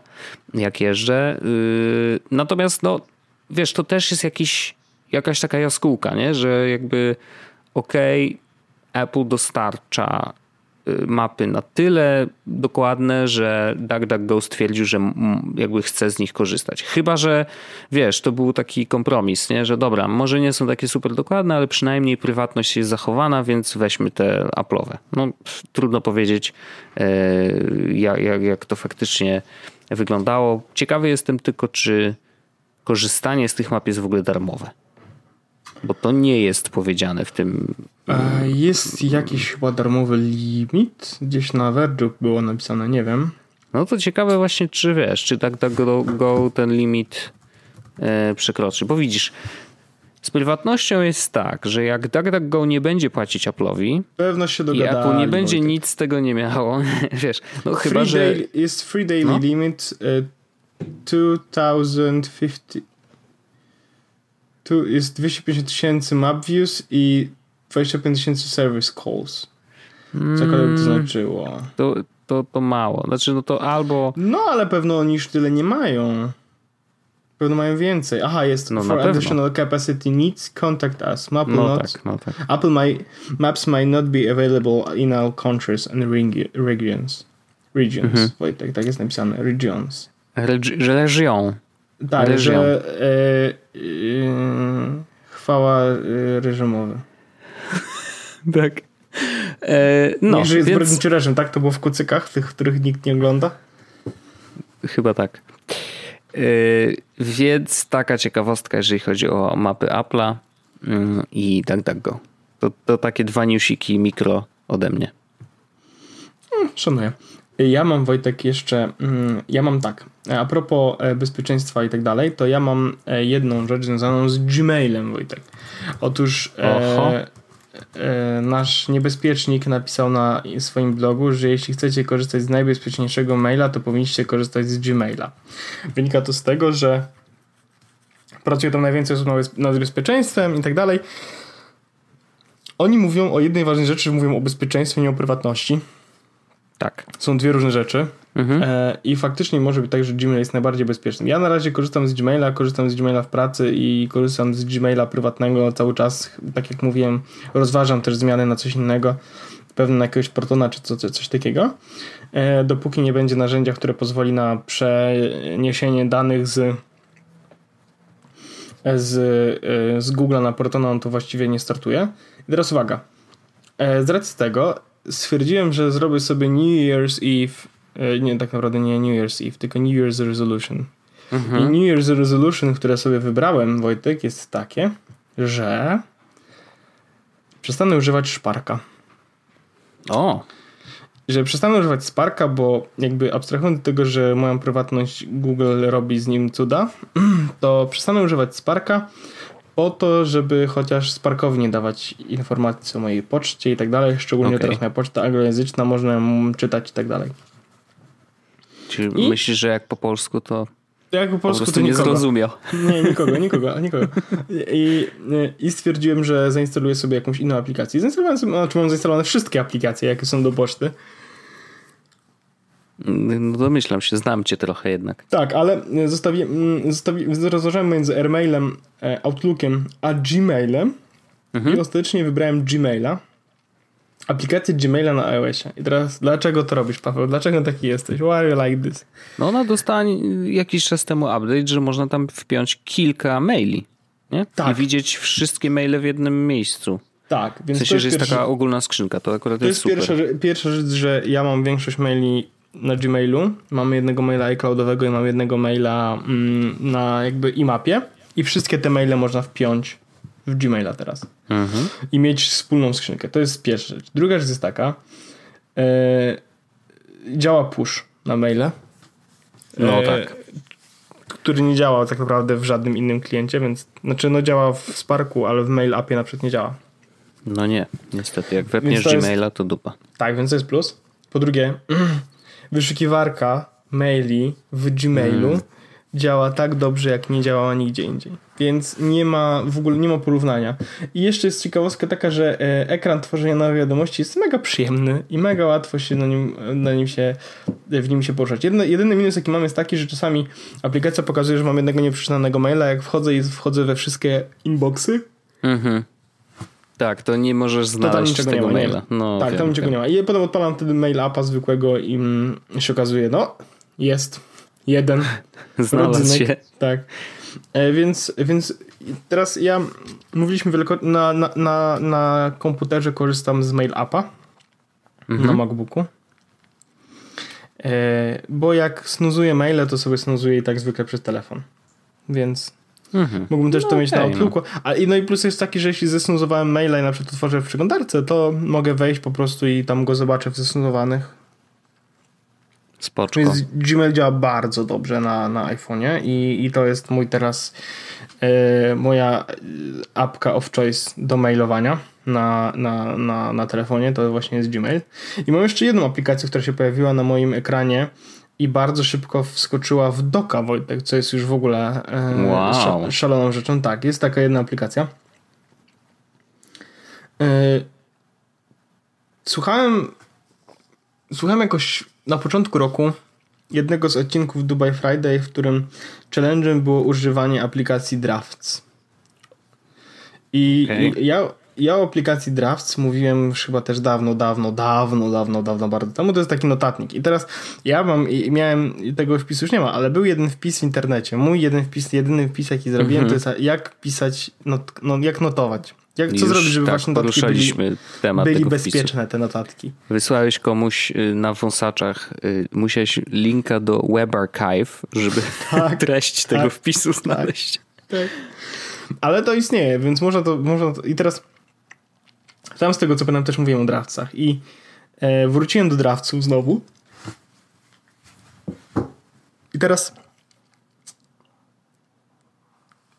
jak jeżdżę. Y, natomiast no, wiesz, to też jest jakiś, jakaś taka jaskółka, nie? że jakby okej, okay, Apple dostarcza y, mapy na tyle dokładne, że DuckDuckGo stwierdził, że jakby chce z nich korzystać. Chyba, że wiesz, to był taki kompromis, nie? że dobra, może nie są takie super dokładne, ale przynajmniej prywatność jest zachowana, więc weźmy te Apple'owe. No, trudno powiedzieć, e, jak, jak, jak to faktycznie wyglądało. Ciekawy jestem tylko, czy korzystanie z tych map jest w ogóle darmowe. Bo to nie jest powiedziane w tym. Jest jakiś chyba darmowy limit. Gdzieś na Verge było napisane, nie wiem. No to ciekawe właśnie, czy wiesz, czy tak, tak go, go ten limit e, przekroczy. Bo widzisz, z prywatnością jest tak, że jak DuckDuckGo nie będzie płacić Apple'owi Pewno się i Apple nie będzie nic z tego nie miało, wiesz, no free chyba, że... Daily, jest free daily no? limit uh, 2050 tu jest 250 tysięcy map views i 25 tysięcy service calls. Cokolwiek to mm. znaczyło. To, to, to mało. Znaczy, no to albo... No, ale pewno oni już tyle nie mają. Pewno mają więcej. Aha, jest no, for additional capacity needs, contact us. Map no not, tak, no tak. Apple Maps may not be available in all countries and regions. Regions. Mhm. Wojtek, tak jest napisane. Regions. że leżą. Tak, Region. że e, e, chwała e, reżimowy. tak. E, no, Nie, że jest więc... tak? To było w kucykach, tych, których nikt nie ogląda? Chyba tak. Yy, więc taka ciekawostka, jeżeli chodzi o mapy Apple'a mm, i tak tak go. To, to takie dwa newsiki mikro ode mnie. Hmm, szanuję. Ja mam Wojtek jeszcze, mm, ja mam tak, a propos e, bezpieczeństwa i tak dalej, to ja mam e, jedną rzecz związaną z Gmailem Wojtek. Otóż Oho. E, nasz niebezpiecznik napisał na swoim blogu, że jeśli chcecie korzystać z najbezpieczniejszego maila, to powinniście korzystać z Gmaila. Wynika to z tego, że pracuje tam najwięcej osób nad bezpieczeństwem i tak dalej. Oni mówią o jednej ważnej rzeczy, mówią o bezpieczeństwie, nie o prywatności. Tak. Są dwie różne rzeczy. Mhm. E, I faktycznie może być tak, że Gmail jest najbardziej bezpieczny. Ja na razie korzystam z Gmaila, korzystam z Gmaila w pracy i korzystam z Gmaila prywatnego cały czas. Tak jak mówiłem, rozważam też zmiany na coś innego, pewnie na jakiegoś Protona czy coś, coś takiego. E, dopóki nie będzie narzędzia, które pozwoli na przeniesienie danych z z, e, z Google na Protona, on to właściwie nie startuje. I teraz uwaga. Z racji tego stwierdziłem, że zrobię sobie New Year's Eve E, nie, tak naprawdę nie New Year's Eve, tylko New Year's Resolution. Mhm. I New Year's Resolution, które sobie wybrałem, Wojtek, jest takie, że przestanę używać szparka. O! Że przestanę używać Sparka, bo jakby abstrahując od tego, że moją prywatność Google robi z nim cuda, to przestanę używać Sparka po to, żeby chociaż Sparkowi nie dawać informacji o mojej poczcie i tak dalej. Szczególnie okay. teraz moja poczta anglojęzyczna, można ją czytać i tak dalej. Czy I? myślisz, że jak po polsku to Ja po polsku po to nie nikogo. zrozumiał. Nie, nikogo, nikogo, nikogo. I, I stwierdziłem, że zainstaluję sobie jakąś inną aplikację. Zainstalowałem sobie, znaczy mam zainstalowane wszystkie aplikacje, jakie są do poczty. No domyślam się, znam cię trochę jednak. Tak, ale zostawi, mm, zostawi, rozważałem między Airmailem, e, Outlookiem a Gmailem i ostatecznie wybrałem Gmaila. Aplikację Gmaila na iOSie. I teraz dlaczego to robisz, Paweł? Dlaczego taki jesteś? Why are you like this? No ona dostała jakiś czas temu update, że można tam wpiąć kilka maili. Nie? Tak. I widzieć wszystkie maile w jednym miejscu. Tak, W więc sensie, to jest, że jest pierwszy, taka ogólna skrzynka, to akurat to jest, jest super. pierwsza, pierwsza rzecz, że ja mam większość maili na Gmailu. Mamy jednego maila iCloudowego i mam jednego maila mm, na jakby imapie i wszystkie te maile można wpiąć w Gmaila teraz. Mhm. i mieć wspólną skrzynkę. To jest pierwsza rzecz. Druga rzecz jest taka, e, działa push na maile. No e, tak. Który nie działa tak naprawdę w żadnym innym kliencie, więc znaczy no działa w Sparku, ale w mail appie na przykład nie działa. No nie, niestety. Jak wepniesz to jest- Gmaila, to dupa. Tak, więc to jest plus. Po drugie, wyszukiwarka maili w Gmailu Mm. działa tak dobrze, jak nie działała nigdzie indziej. Więc nie ma w ogóle nie ma porównania. I jeszcze jest ciekawostka taka, że e, ekran tworzenia nowych wiadomości jest mega przyjemny i mega łatwo się na nim, na nim się, w nim się poruszać. Jedno, jedyny minus, jaki mam, jest taki, że czasami aplikacja pokazuje, że mam jednego nieprzeczytanego maila, jak wchodzę i wchodzę we wszystkie inboxy, Mhm. Tak, to nie możesz to tam znaleźć tego nie ma. nie maila. ma. No, tak, wiem, tam niczego wiem. nie ma. I potem odpalam wtedy mail appa zwykłego i mm, się okazuje, no, jest jeden. Znalazł rodzynek. się. Tak. E, więc, więc teraz ja mówiliśmy wieloko, na, na, na, na komputerze korzystam z mail appa Mhm. na MacBooku. E, bo jak snuzuję maile, to sobie snuzuję i tak zwykle przez telefon. Więc Mhm. mógłbym też to No mieć na okej, no. Outlooku. A, i- no i plus jest taki, że jeśli zesnuzowałem maila i na przykład otworzę w przeglądarce, to mogę wejść po prostu i tam go zobaczę w zesnuzowanych. Spoczko. Więc Gmail działa bardzo dobrze na, na iPhone'ie i, i to jest mój teraz e, moja e, apka of choice do mailowania na, na, na, na telefonie, to właśnie jest Gmail. I mam jeszcze jedną aplikację, która się pojawiła na moim ekranie i bardzo szybko wskoczyła w doka, Wojtek, co jest już w ogóle e, Wow. sza- szaloną rzeczą. Tak, jest taka jedna aplikacja. E, słuchałem słuchałem jakoś na początku roku jednego z odcinków Dubai Friday, w którym challenge'em było używanie aplikacji Drafts. I Okej. ja, ja o aplikacji Drafts mówiłem już chyba też dawno, dawno, dawno, dawno, dawno, bardzo temu. To jest taki notatnik. I teraz ja mam, i miałem, tego wpisu już nie ma, ale był jeden wpis w internecie. Mój jeden wpis, jedyny wpis, jaki zrobiłem, Mhm. to jest jak pisać, not, no, jak notować. Jak, co Już zrobić, żeby tak, właśnie notatki byli, temat byli tego wpisu. bezpieczne, te notatki. Wysłałeś komuś y, na wąsaczach, y, musiałeś linka do Web Archive, żeby Tak, treść tego tak, wpisu znaleźć. Tak. Ale to istnieje, więc można to, można to... I teraz tam z tego, co pamiętam, też mówiłem o drawcach. I e, wróciłem do drawców znowu. I teraz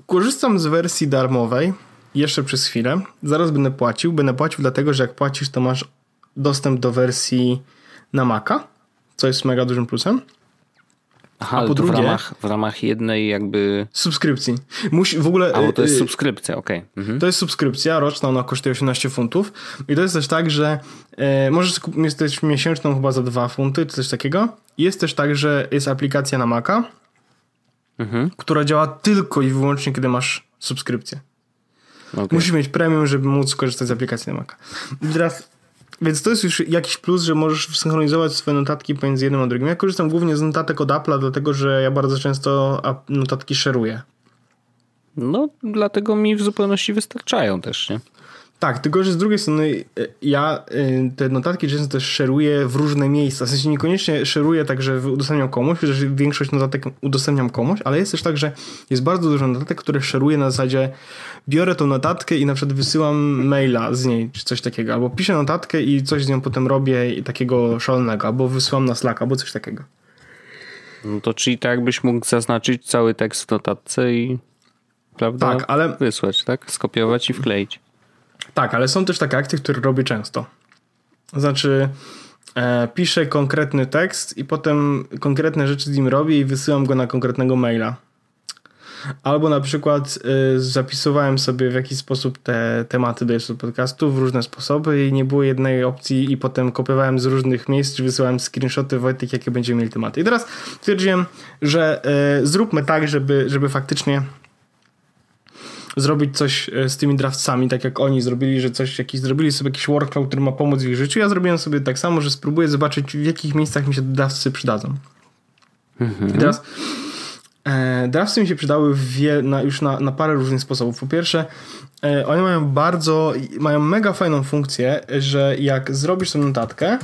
korzystam z wersji darmowej jeszcze przez chwilę. Zaraz będę płacił. Będę płacił dlatego, że jak płacisz, to masz dostęp do wersji na Maca, co jest mega dużym plusem. Aha, A po to w drugie- ramach, w ramach jednej jakby... Subskrypcji. Musi w ogóle... A, bo to jest y, subskrypcja, okej. Mhm. To jest subskrypcja roczna, ona kosztuje 18 funtów. I to jest też tak, że e, możesz kup- mieć też miesięczną chyba za 2 funty, czy coś takiego. Jest też tak, że jest aplikacja na Maca, Mhm. która działa tylko i wyłącznie, kiedy masz subskrypcję. okej. Musisz mieć premium, żeby móc skorzystać z aplikacji na Maca. I teraz, więc to jest już jakiś plus, że możesz synchronizować swoje notatki pomiędzy jednym a drugim. Ja korzystam głównie z notatek od Apple'a, dlatego że ja bardzo często notatki szeruję. No, dlatego mi w zupełności wystarczają też, nie? Tak, tylko że z drugiej strony e, ja e, te notatki często też szeruję w różne miejsca. W sensie niekoniecznie szeruję tak, że udostępniam komuś, że większość notatek udostępniam komuś, ale jest też tak, że jest bardzo dużo notatek, które szeruję na zasadzie biorę tą notatkę i na przykład wysyłam maila z niej, czy coś takiego, albo piszę notatkę i coś z nią potem robię i takiego szalonego, albo wysyłam na Slack, albo coś takiego. No to czyli tak jakbyś mógł zaznaczyć cały tekst w notatce i prawda? Tak, ale Wysłać, tak? Skopiować i wkleić. Tak, ale są też takie akcje, które robię często. Znaczy, e, piszę konkretny tekst i potem konkretne rzeczy z nim robię i wysyłam go na konkretnego maila. Albo na przykład y, zapisywałem sobie w jakiś sposób te tematy do podcastu w różne sposoby i nie było jednej opcji i potem kopiowałem z różnych miejsc, czy wysyłałem screenshoty Wojtek, jakie będziemy mieli tematy. I teraz stwierdziłem, że y, zróbmy tak, żeby, żeby faktycznie zrobić coś z tymi draftcami, tak jak oni zrobili, że coś jakiś, zrobili sobie jakiś workflow, który ma pomóc w ich życiu. Ja zrobiłem sobie tak samo, że spróbuję zobaczyć, w jakich miejscach mi się draftsy przydadzą. Mhm. I teraz E, draftsy mi się przydały wie, na, już na, na parę różnych sposobów. Po pierwsze, e, one mają bardzo, mają mega fajną funkcję, że jak zrobisz sobie notatkę,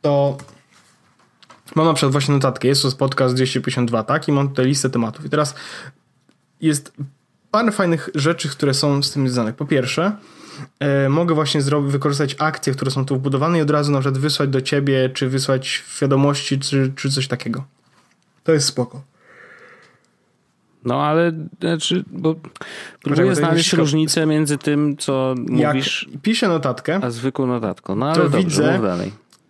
to mam na przykład właśnie notatkę, jest to podcast 252, tak? I mam tutaj listę tematów. I teraz jest parę fajnych rzeczy, które są z tym związane. Po pierwsze, e, mogę właśnie zrobić, wykorzystać akcje, które są tu wbudowane i od razu na przykład wysłać do ciebie, czy wysłać wiadomości, czy, czy coś takiego. To jest spoko. No ale znaczy, bo próbuję znaleźć różnicę między tym, co Jak mówisz. piszę notatkę. A zwykłą notatką. No ale to dobrze, widzę.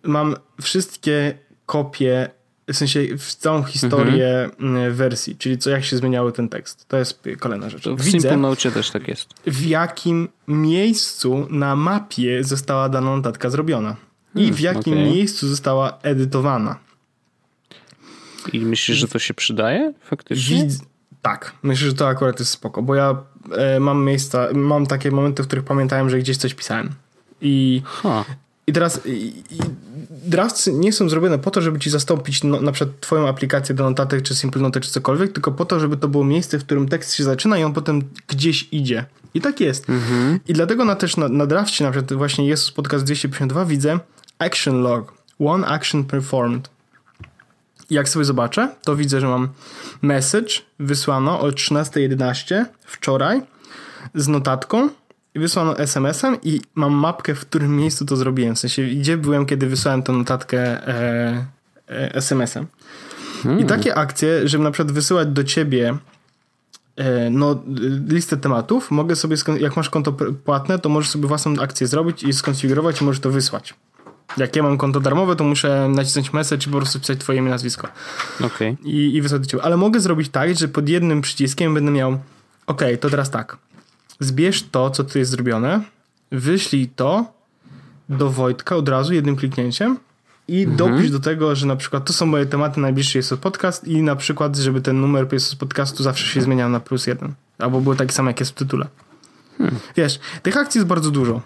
Mam wszystkie kopie, w sensie w całą historię mhm. wersji, czyli co jak się zmieniały ten tekst. To jest kolejna rzecz. To w widzę, Simple Note też tak jest. W jakim miejscu na mapie została dana notatka zrobiona. I hmm, w jakim okay. miejscu została edytowana. I myślisz, że to się przydaje faktycznie? Widz tak, myślę, że to akurat jest spoko, bo ja e, mam miejsca, mam takie momenty, w których pamiętałem, że gdzieś coś pisałem. I, huh. i teraz i, i drafts nie są zrobione po to, żeby ci zastąpić no, na przykład twoją aplikację do notatek, czy Simple Note, czy cokolwiek, tylko po to, żeby to było miejsce, w którym tekst się zaczyna i on potem gdzieś idzie. I tak jest. Mm-hmm. I dlatego na, też na, na drafcie, na przykład właśnie Jezus Podcast 252 widzę action log, one action performed jak sobie zobaczę, to widzę, że mam message wysłano o 13.11 wczoraj z notatką i wysłano SMS-em i mam mapkę, w którym miejscu to zrobiłem. W sensie, gdzie byłem, kiedy wysłałem tę notatkę e, e, SMS-em. Hmm. I takie akcje, żeby na przykład wysyłać do ciebie e, no, listę tematów, mogę sobie, jak masz konto płatne, to możesz sobie własną akcję zrobić i skonfigurować i możesz to wysłać. Jak ja mam konto darmowe, to muszę nacisnąć message i po prostu pisać twoje imię, nazwisko. Okay. I, i wysłać Ale mogę zrobić tak, że pod jednym przyciskiem będę miał ok, to teraz tak. Zbierz to, co tu jest zrobione, wyślij to do Wojtka od razu jednym kliknięciem i mhm. dopisz do tego, że na przykład to są moje tematy, najbliższy jest podcast i na przykład, żeby ten numer jest podcastu zawsze się zmieniał na plus jeden. Albo było taki sam, jak jest w tytule. Hmm. Wiesz, tych akcji jest bardzo dużo.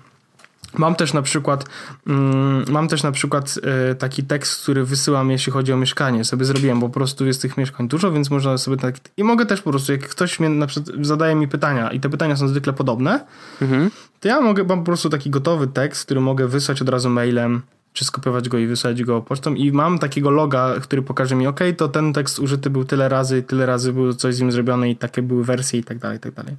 Mam też na przykład mm, mam też na przykład y, taki tekst, który wysyłam, jeśli chodzi o mieszkanie. Sobie zrobiłem, bo po prostu jest tych mieszkań dużo, więc można sobie tak... I mogę też po prostu, jak ktoś mnie na przykład zadaje mi pytania i te pytania są zwykle podobne, mhm. to ja mogę, mam po prostu taki gotowy tekst, który mogę wysłać od razu mailem, czy skopiować go i wysłać go pocztą i mam takiego loga, który pokaże mi, ok, to ten tekst użyty był tyle razy, tyle razy było coś z nim zrobione i takie były wersje i tak dalej, i tak dalej.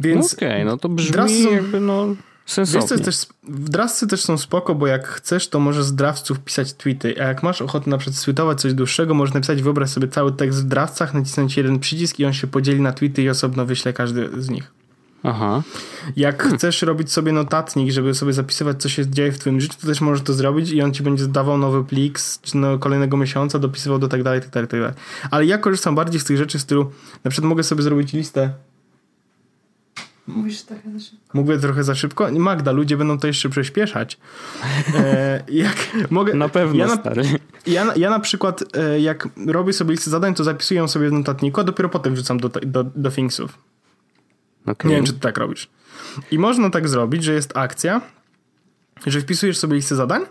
Więc Okej, okay, no to brzmi jakby no Sensownie. Wiesz, też, w draftsy też są spoko, bo jak chcesz, to możesz z draftsów pisać tweety, a jak masz ochotę na przykład coś dłuższego, możesz napisać, wyobraź sobie cały tekst w draftsach, nacisnąć jeden przycisk i on się podzieli na tweety i osobno wyśle każdy z nich. Aha. Jak hmm. chcesz robić sobie notatnik, żeby sobie zapisywać, co się dzieje w twoim życiu, to też możesz to zrobić i on ci będzie dawał nowy plik z no, kolejnego miesiąca, dopisywał do tak dalej, tak dalej, tak dalej. Ale ja korzystam bardziej z tych rzeczy w stylu, na przykład mogę sobie zrobić listę Mówisz trochę za szybko. Mówię trochę za szybko. Magda, ludzie będą to jeszcze przyspieszać. E, jak mogę, na pewno, ja na, stary. Ja, ja na przykład, e, jak robię sobie listę zadań, to zapisuję sobie w notatniku, a dopiero potem wrzucam do, do, do Thingsów. Okay. Nie wiem, czy ty tak robisz. I można tak zrobić, że jest akcja, że wpisujesz sobie listę zadań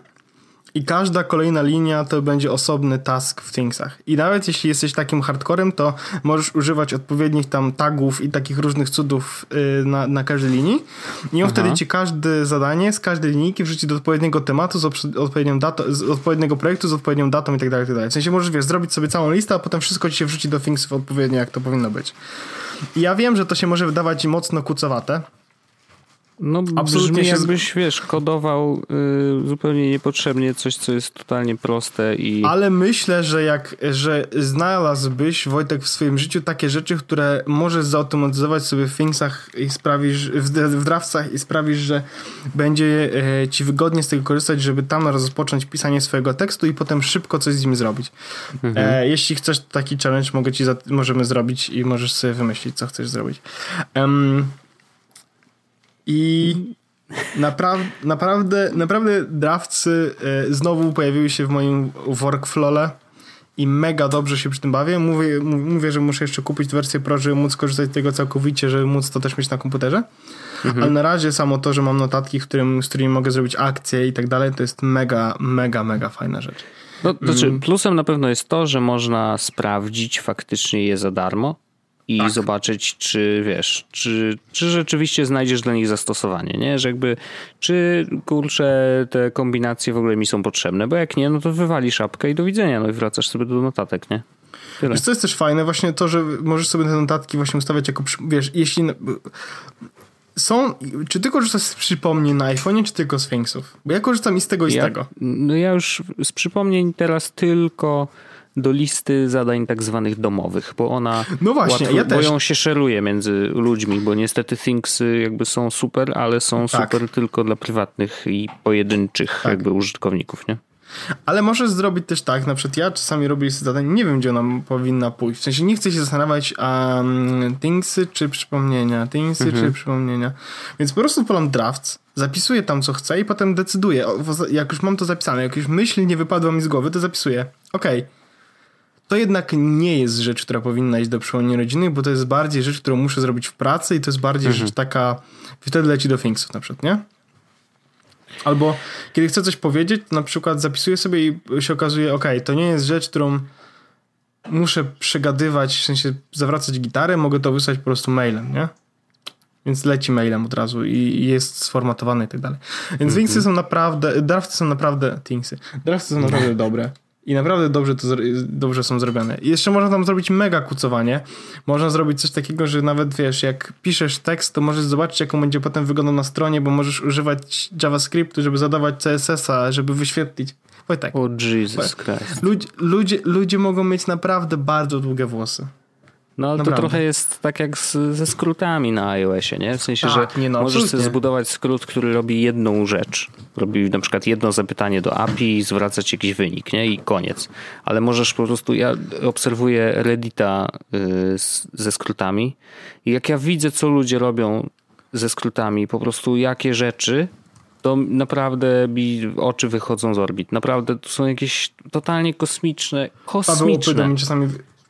i każda kolejna linia to będzie osobny task w Thingsach. I nawet jeśli jesteś takim hardcorem, to możesz używać odpowiednich tam tagów i takich różnych cudów yy, na, na każdej linii. I on Aha. wtedy ci każde zadanie z każdej linijki wrzuci do odpowiedniego tematu, z odpowiednią datą, z odpowiedniego projektu, z odpowiednią datą i tak dalej, tak dalej. W sensie możesz, wiesz, zrobić sobie całą listę, a potem wszystko ci się wrzuci do Thingsów odpowiednio, jak to powinno być. I ja wiem, że to się może wydawać mocno kucowate, No Absolutnie brzmi jakbyś, wiesz, kodował y, zupełnie niepotrzebnie coś, co jest totalnie proste i... Ale myślę, że jak, że znalazłbyś, Wojtek, w swoim życiu takie rzeczy, które możesz zautomatyzować sobie w Thingsach i sprawisz, w, w Draftsach i sprawisz, że będzie e, ci wygodnie z tego korzystać, żeby tam rozpocząć pisanie swojego tekstu i potem szybko coś z nim zrobić. Mhm. E, jeśli chcesz taki challenge, mogę ci za, możemy zrobić i możesz sobie wymyślić, co chcesz zrobić. Um, i napra naprawdę, naprawdę drawcy e, znowu pojawiły się w moim workflowle i mega dobrze się przy tym bawię. Mówię, mówię, że muszę jeszcze kupić wersję Pro, żeby móc korzystać z tego całkowicie, żeby móc to też mieć na komputerze. Mhm. Ale na razie samo to, że mam notatki, w którym, z którymi mogę zrobić akcje i tak dalej, to jest mega, mega, mega fajna rzecz. No, to znaczy, mm. plusem na pewno jest to, że można sprawdzić faktycznie je za darmo i tak. zobaczyć, czy wiesz, czy, czy rzeczywiście znajdziesz dla nich zastosowanie, nie? Że jakby, czy kurczę, te kombinacje w ogóle mi są potrzebne, bo jak nie, no to wywali szapkę i do widzenia, no i wracasz sobie do notatek, nie? Tyle. Wiesz, co jest też fajne? Właśnie to, że możesz sobie te notatki właśnie ustawiać jako, wiesz, jeśli są, czy ty korzystasz z przypomnień na iPhone, czy tylko z Sphinxów? Bo ja korzystam i z tego, i ja, z tego. No ja już z przypomnień teraz tylko do listy zadań tak zwanych domowych, bo ona no właśnie, łatwo, ja bo ją się szeruje między ludźmi, bo niestety Thingsy jakby są super, ale są tak. super tylko dla prywatnych i pojedynczych tak. jakby użytkowników, nie? Ale możesz zrobić też tak, na przykład ja czasami robię listy zadań, nie wiem gdzie ona powinna pójść. W sensie nie chcę się zastanawiać, um, thingsy czy przypomnienia, thingsy mhm. czy przypomnienia. Więc po prostu polam drafts, zapisuję tam co chcę i potem decyduję. Jak już mam to zapisane, jak już myśl nie wypadła mi z głowy, to zapisuję. Okej. Okay to jednak nie jest rzecz, która powinna iść do przypomnień rodziny, bo to jest bardziej rzecz, którą muszę zrobić w pracy i to jest bardziej mhm. rzecz taka, wtedy leci do Thingsów na przykład, nie? Albo kiedy chcę coś powiedzieć, na przykład zapisuję sobie i się okazuje, ok, to nie jest rzecz, którą muszę przegadywać, w sensie zawracać gitarę, mogę to wysłać po prostu mailem, nie? Więc leci mailem od razu i jest sformatowane i tak dalej. Więc mm -hmm. są naprawdę, drafty są naprawdę, Thingsy, drafty są naprawdę dobre. I naprawdę dobrze, to, dobrze są zrobione. I jeszcze można tam zrobić mega kucowanie. Można zrobić coś takiego, że nawet wiesz, jak piszesz tekst, to możesz zobaczyć, jaką będzie potem wyglądał na stronie, bo możesz używać JavaScriptu, żeby zadawać CSS-a, żeby wyświetlić. Wojtek. O oh, Jesus Christ. Ludzie, ludzie, ludzie mogą mieć naprawdę bardzo długie włosy. No ale Naprawdę. to trochę jest tak jak z, ze skrótami na iOSie, nie? W sensie, tak, że nie, no, możesz sobie zbudować skrót, który robi jedną rzecz. Robi na przykład jedno zapytanie do API i zwracać jakiś wynik, nie? I koniec. Ale możesz po prostu, ja obserwuję Reddita y, ze skrótami i jak ja widzę, co ludzie robią ze skrótami, po prostu jakie rzeczy, to naprawdę mi oczy wychodzą z orbit. Naprawdę to są jakieś totalnie kosmiczne, kosmiczne. Paweł mi czasami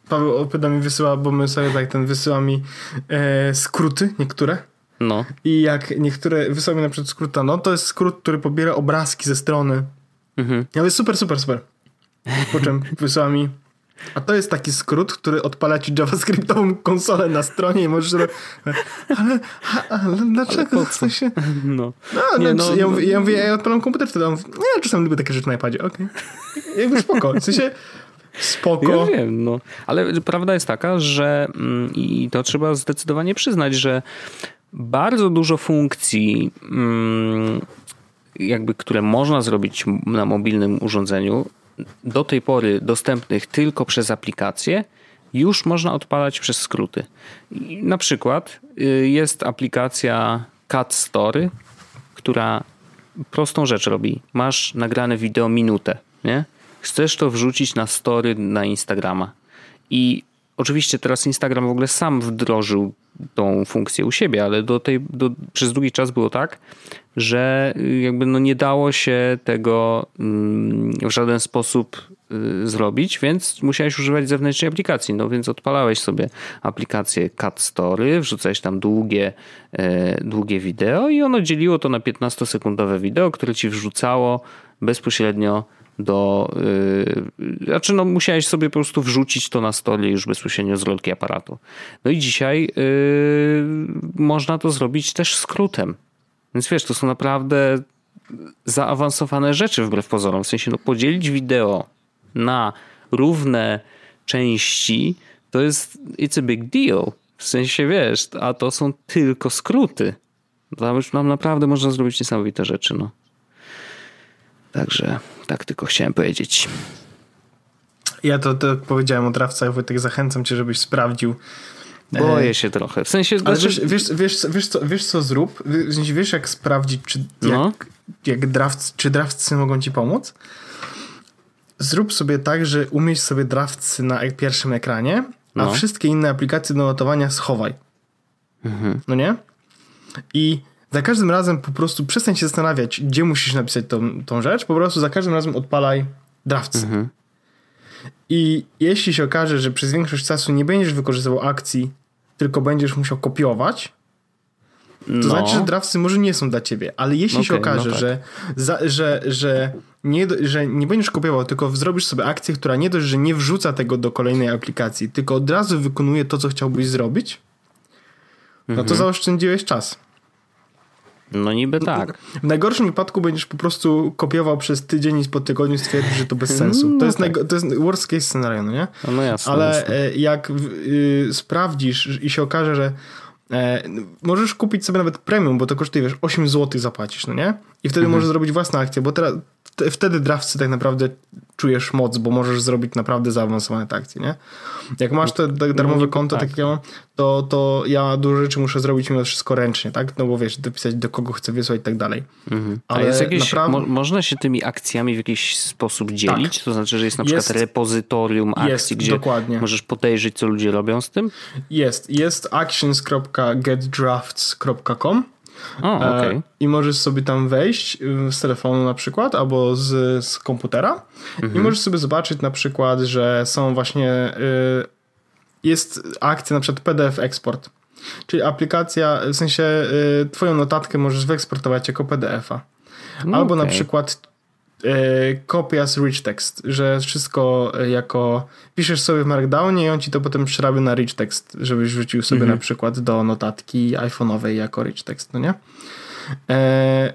Paweł Opyda mi wysyła, bo my sobie tak ten wysyła mi e, skróty niektóre. No. I jak niektóre wysyła mi na przykład skróta, no to jest skrót, który pobiera obrazki ze strony. Mhm. Ja mówię super, super, super. Po czym wysyła mi a to jest taki skrót, który odpala ci javascriptową konsolę na stronie i możesz robić. Ale, ale dlaczego? W sensie... No. No, nie, no, ja, mówię, ja mówię, ja odpalam komputer wtedy. On mówi, ja czasem lubię takie rzeczy na iPadzie. Okej. Okay. Jakby spoko. W sensie Spoko. Ja wiem, no. Ale prawda jest taka, że mm, i to trzeba zdecydowanie przyznać, że bardzo dużo funkcji, mm, jakby, które można zrobić na mobilnym urządzeniu, do tej pory dostępnych tylko przez aplikację, już można odpalać przez skróty. Na przykład y, jest aplikacja Cat Story, która prostą rzecz robi. Masz nagrane wideo minutę, nie? Chcesz to wrzucić na story na Instagrama. I oczywiście teraz Instagram w ogóle sam wdrożył tą funkcję u siebie, ale do tej, do, przez długi czas było tak, że jakby no nie dało się tego mm, w żaden sposób y, zrobić, więc musiałeś używać zewnętrznej aplikacji. No więc odpalałeś sobie aplikację Cat Story, wrzucałeś tam długie, e, długie wideo i ono dzieliło to na 15-sekundowe wideo, które ci wrzucało bezpośrednio do. Yy, znaczy, no, musiałeś sobie po prostu wrzucić to na stole już bezpośrednio z rolki aparatu. No i dzisiaj yy, można to zrobić też skrótem. Więc wiesz, to są naprawdę zaawansowane rzeczy wbrew pozorom. W sensie, no, podzielić wideo na równe części to jest it's a big deal. W sensie, wiesz, a to są tylko skróty. Tam już nam naprawdę można zrobić niesamowite rzeczy, no. Także tak tylko chciałem powiedzieć. Ja to, to powiedziałem o drawcach, Wojtek, zachęcam cię, żebyś sprawdził. Boję się trochę. W sensie... Ale znaczy... wiesz, wiesz, wiesz, wiesz, co, wiesz co zrób? Wiesz, wiesz jak sprawdzić, czy, jak, No. jak draft, czy drawcy mogą ci pomóc? Zrób sobie tak, że umieść sobie drawcy na ek- pierwszym ekranie, a No. wszystkie inne aplikacje do notowania schowaj. Mhm. No nie? I za każdym razem po prostu przestań się zastanawiać, gdzie musisz napisać tą, tą rzecz, po prostu za każdym razem odpalaj drawcy. Mhm. I jeśli się okaże, że przez większość czasu nie będziesz wykorzystywał akcji, tylko będziesz musiał kopiować, to no. znaczy, że drawcy może nie są dla ciebie, ale jeśli się Okej, no okaże, tak. że, za, że, że, nie, że nie będziesz kopiował, tylko zrobisz sobie akcję, która nie dość, że nie wrzuca tego do kolejnej aplikacji, tylko od razu wykonuje to, co chciałbyś zrobić, no Mhm. to zaoszczędziłeś czas. No niby tak. W najgorszym wypadku będziesz po prostu kopiował przez tydzień i po tygodniu stwierdzisz, że to bez sensu. No to, jest tak. najgo- to jest worst case scenario, no nie? No, no jasne. Ale jasne. e, jak y, sprawdzisz i się okaże, że e, możesz kupić sobie nawet premium, bo to kosztuje, wiesz, 8 zł zapłacisz, no nie? I wtedy możesz zrobić własną akcję, bo teraz te, wtedy drawcy tak naprawdę czujesz moc, bo możesz zrobić naprawdę zaawansowane akcje, nie? Jak masz to da- darmowe niby konto, tak. tak mam, to, to ja dużo rzeczy muszę zrobić mimo wszystko ręcznie, tak? No bo wiesz, dopisać do kogo chcę wysłać i tak dalej. Mhm. Ale jakieś, naprawdę- mo, można się tymi akcjami w jakiś sposób dzielić? To znaczy, że jest na przykład Jest- repozytorium akcji, jest, gdzie dokładnie. możesz podejrzeć, co ludzie robią z tym? Jest, jest actions.getdrafts.com O. E, I możesz sobie tam wejść y, z telefonu na przykład, albo z, z komputera i możesz sobie zobaczyć na przykład, że są właśnie y, jest akcja na przykład PDF Export. Czyli aplikacja, w sensie y, twoją notatkę możesz wyeksportować jako PDF-a. No Albo na okej. przykład kopia z rich text, że wszystko y, jako piszesz sobie w Markdownie i on ci to potem przerabia na rich text, żebyś wrzucił sobie Mhm. na przykład do notatki iPhone'owej jako rich text, no nie? E,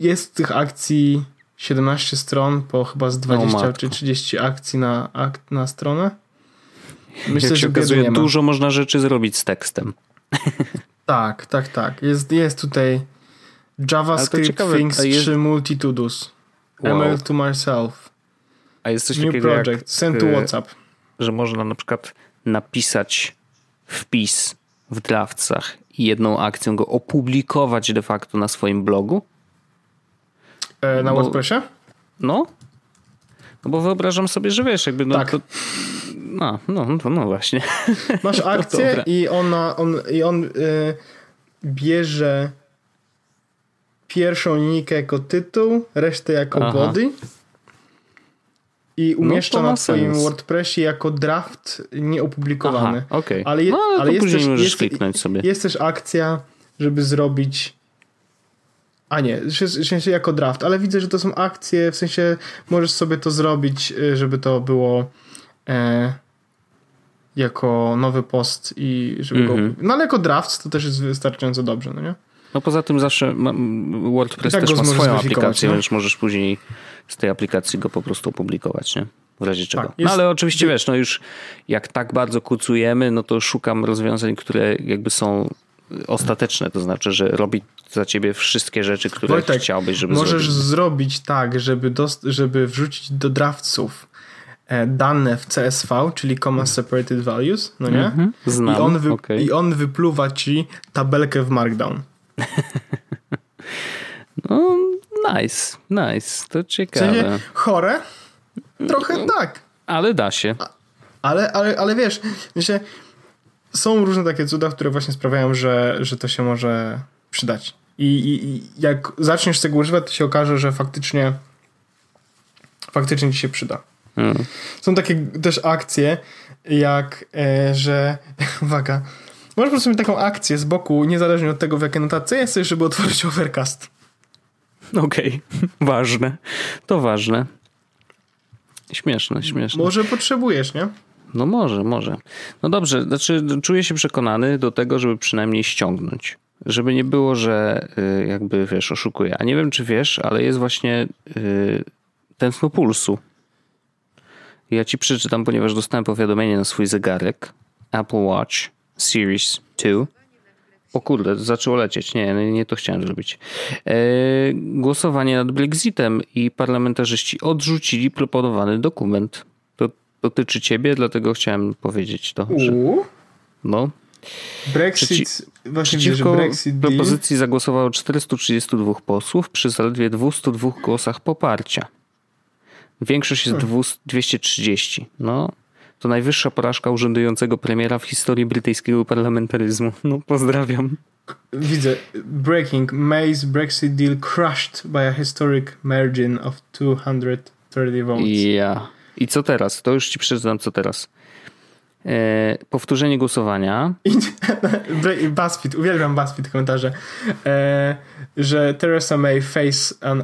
jest tych akcji 17 stron, po chyba z 20 matko. czy 30 akcji na, na stronę. Myślę, Jak się że okazuje, dużo można rzeczy zrobić z tekstem. Tak, tak, tak. Jest, jest tutaj JavaScript Things jest- 3 Multitudus. Wow. Email to myself. A jest coś New takiego project. jak, Send to e, WhatsApp. że można na przykład napisać wpis w draftsach i jedną akcją go opublikować de facto na swoim blogu? E, na bo- WordPressie? No. No bo wyobrażam sobie, że wiesz, jakby no Tak. to... No, no, no, no właśnie. Masz akcję dobra. i, ona, on, i on y, bierze pierwszą linijkę jako tytuł, resztę jako Aha. body i umieszcza to ma na sens. WordPressie jako draft nieopublikowany. Aha, okej. Ale, je, No, ale ale jest, też, możesz jest, kliknąć sobie. jest też akcja, żeby zrobić a nie, w sensie jako draft, ale widzę, że to są akcje, w sensie możesz sobie to zrobić, y, żeby to było e, jako nowy post i żeby Mhm. go... No ale jako draft to też jest wystarczająco dobrze, no nie? No poza tym zawsze WordPress tak też ma możesz swoją aplikację, więc możesz później z tej aplikacji go po prostu opublikować, nie? W razie czego. Tak, no ale oczywiście wiesz, no już jak tak bardzo kucujemy, no to szukam rozwiązań, które jakby są ostateczne, to znaczy, że robi za ciebie wszystkie rzeczy, które Wojtek, chciałbyś, żeby Możesz zrobić. zrobić tak, żeby, dost, żeby wrzucić do drawców e, dane w CSV, czyli Comma Separated Values, no nie? Mhm, znam, I, on wy, okej. I on wypluwa ci tabelkę w Markdown. No, nice, nice, to W ciekawe. sensie chore? Trochę tak. Ale da się. Ale, ale, ale wiesz, myślę, są różne takie cuda, które właśnie sprawiają, że, że to się może przydać. I, i, I jak zaczniesz tego używać, to się okaże, że faktycznie faktycznie ci się przyda. Mm. Są takie też akcje, jak, e, że uwaga, możesz po prostu mieć taką akcję z boku, niezależnie od tego, w jakiej notatce jesteś, żeby otworzyć Overcast. Okej, ważne. To ważne. Śmieszne, śmieszne. Może potrzebujesz, nie? No może, może. No dobrze, znaczy czuję się przekonany do tego, żeby przynajmniej ściągnąć. Żeby nie było, że y, jakby wiesz, oszukuję. A nie wiem, czy wiesz, ale jest właśnie y, tętno pulsu. Ja ci przeczytam, ponieważ dostałem powiadomienie na swój zegarek. Apple Watch Series 2. O kurde, zaczęło lecieć. Nie, nie, to chciałem zrobić. E, głosowanie nad Brexitem i parlamentarzyści odrzucili proponowany dokument. To dotyczy ciebie, dlatego chciałem powiedzieć to. Że, no. Brexit, Przeci właśnie przeciwko widzę, Brexit propozycji zagłosowało 432 posłów przy zaledwie 202 głosach poparcia. Większość jest hmm. 230. No, to najwyższa porażka urzędującego premiera w historii brytyjskiego parlamentaryzmu. No, pozdrawiam. Widzę. Breaking. May's Brexit deal crushed by a historic margin of 230 votes. Ja. I co teraz? To już ci przeczytam, co teraz. E, powtórzenie głosowania. BuzzFeed, uwielbiam BuzzFeed komentarze, e, że Theresa May face an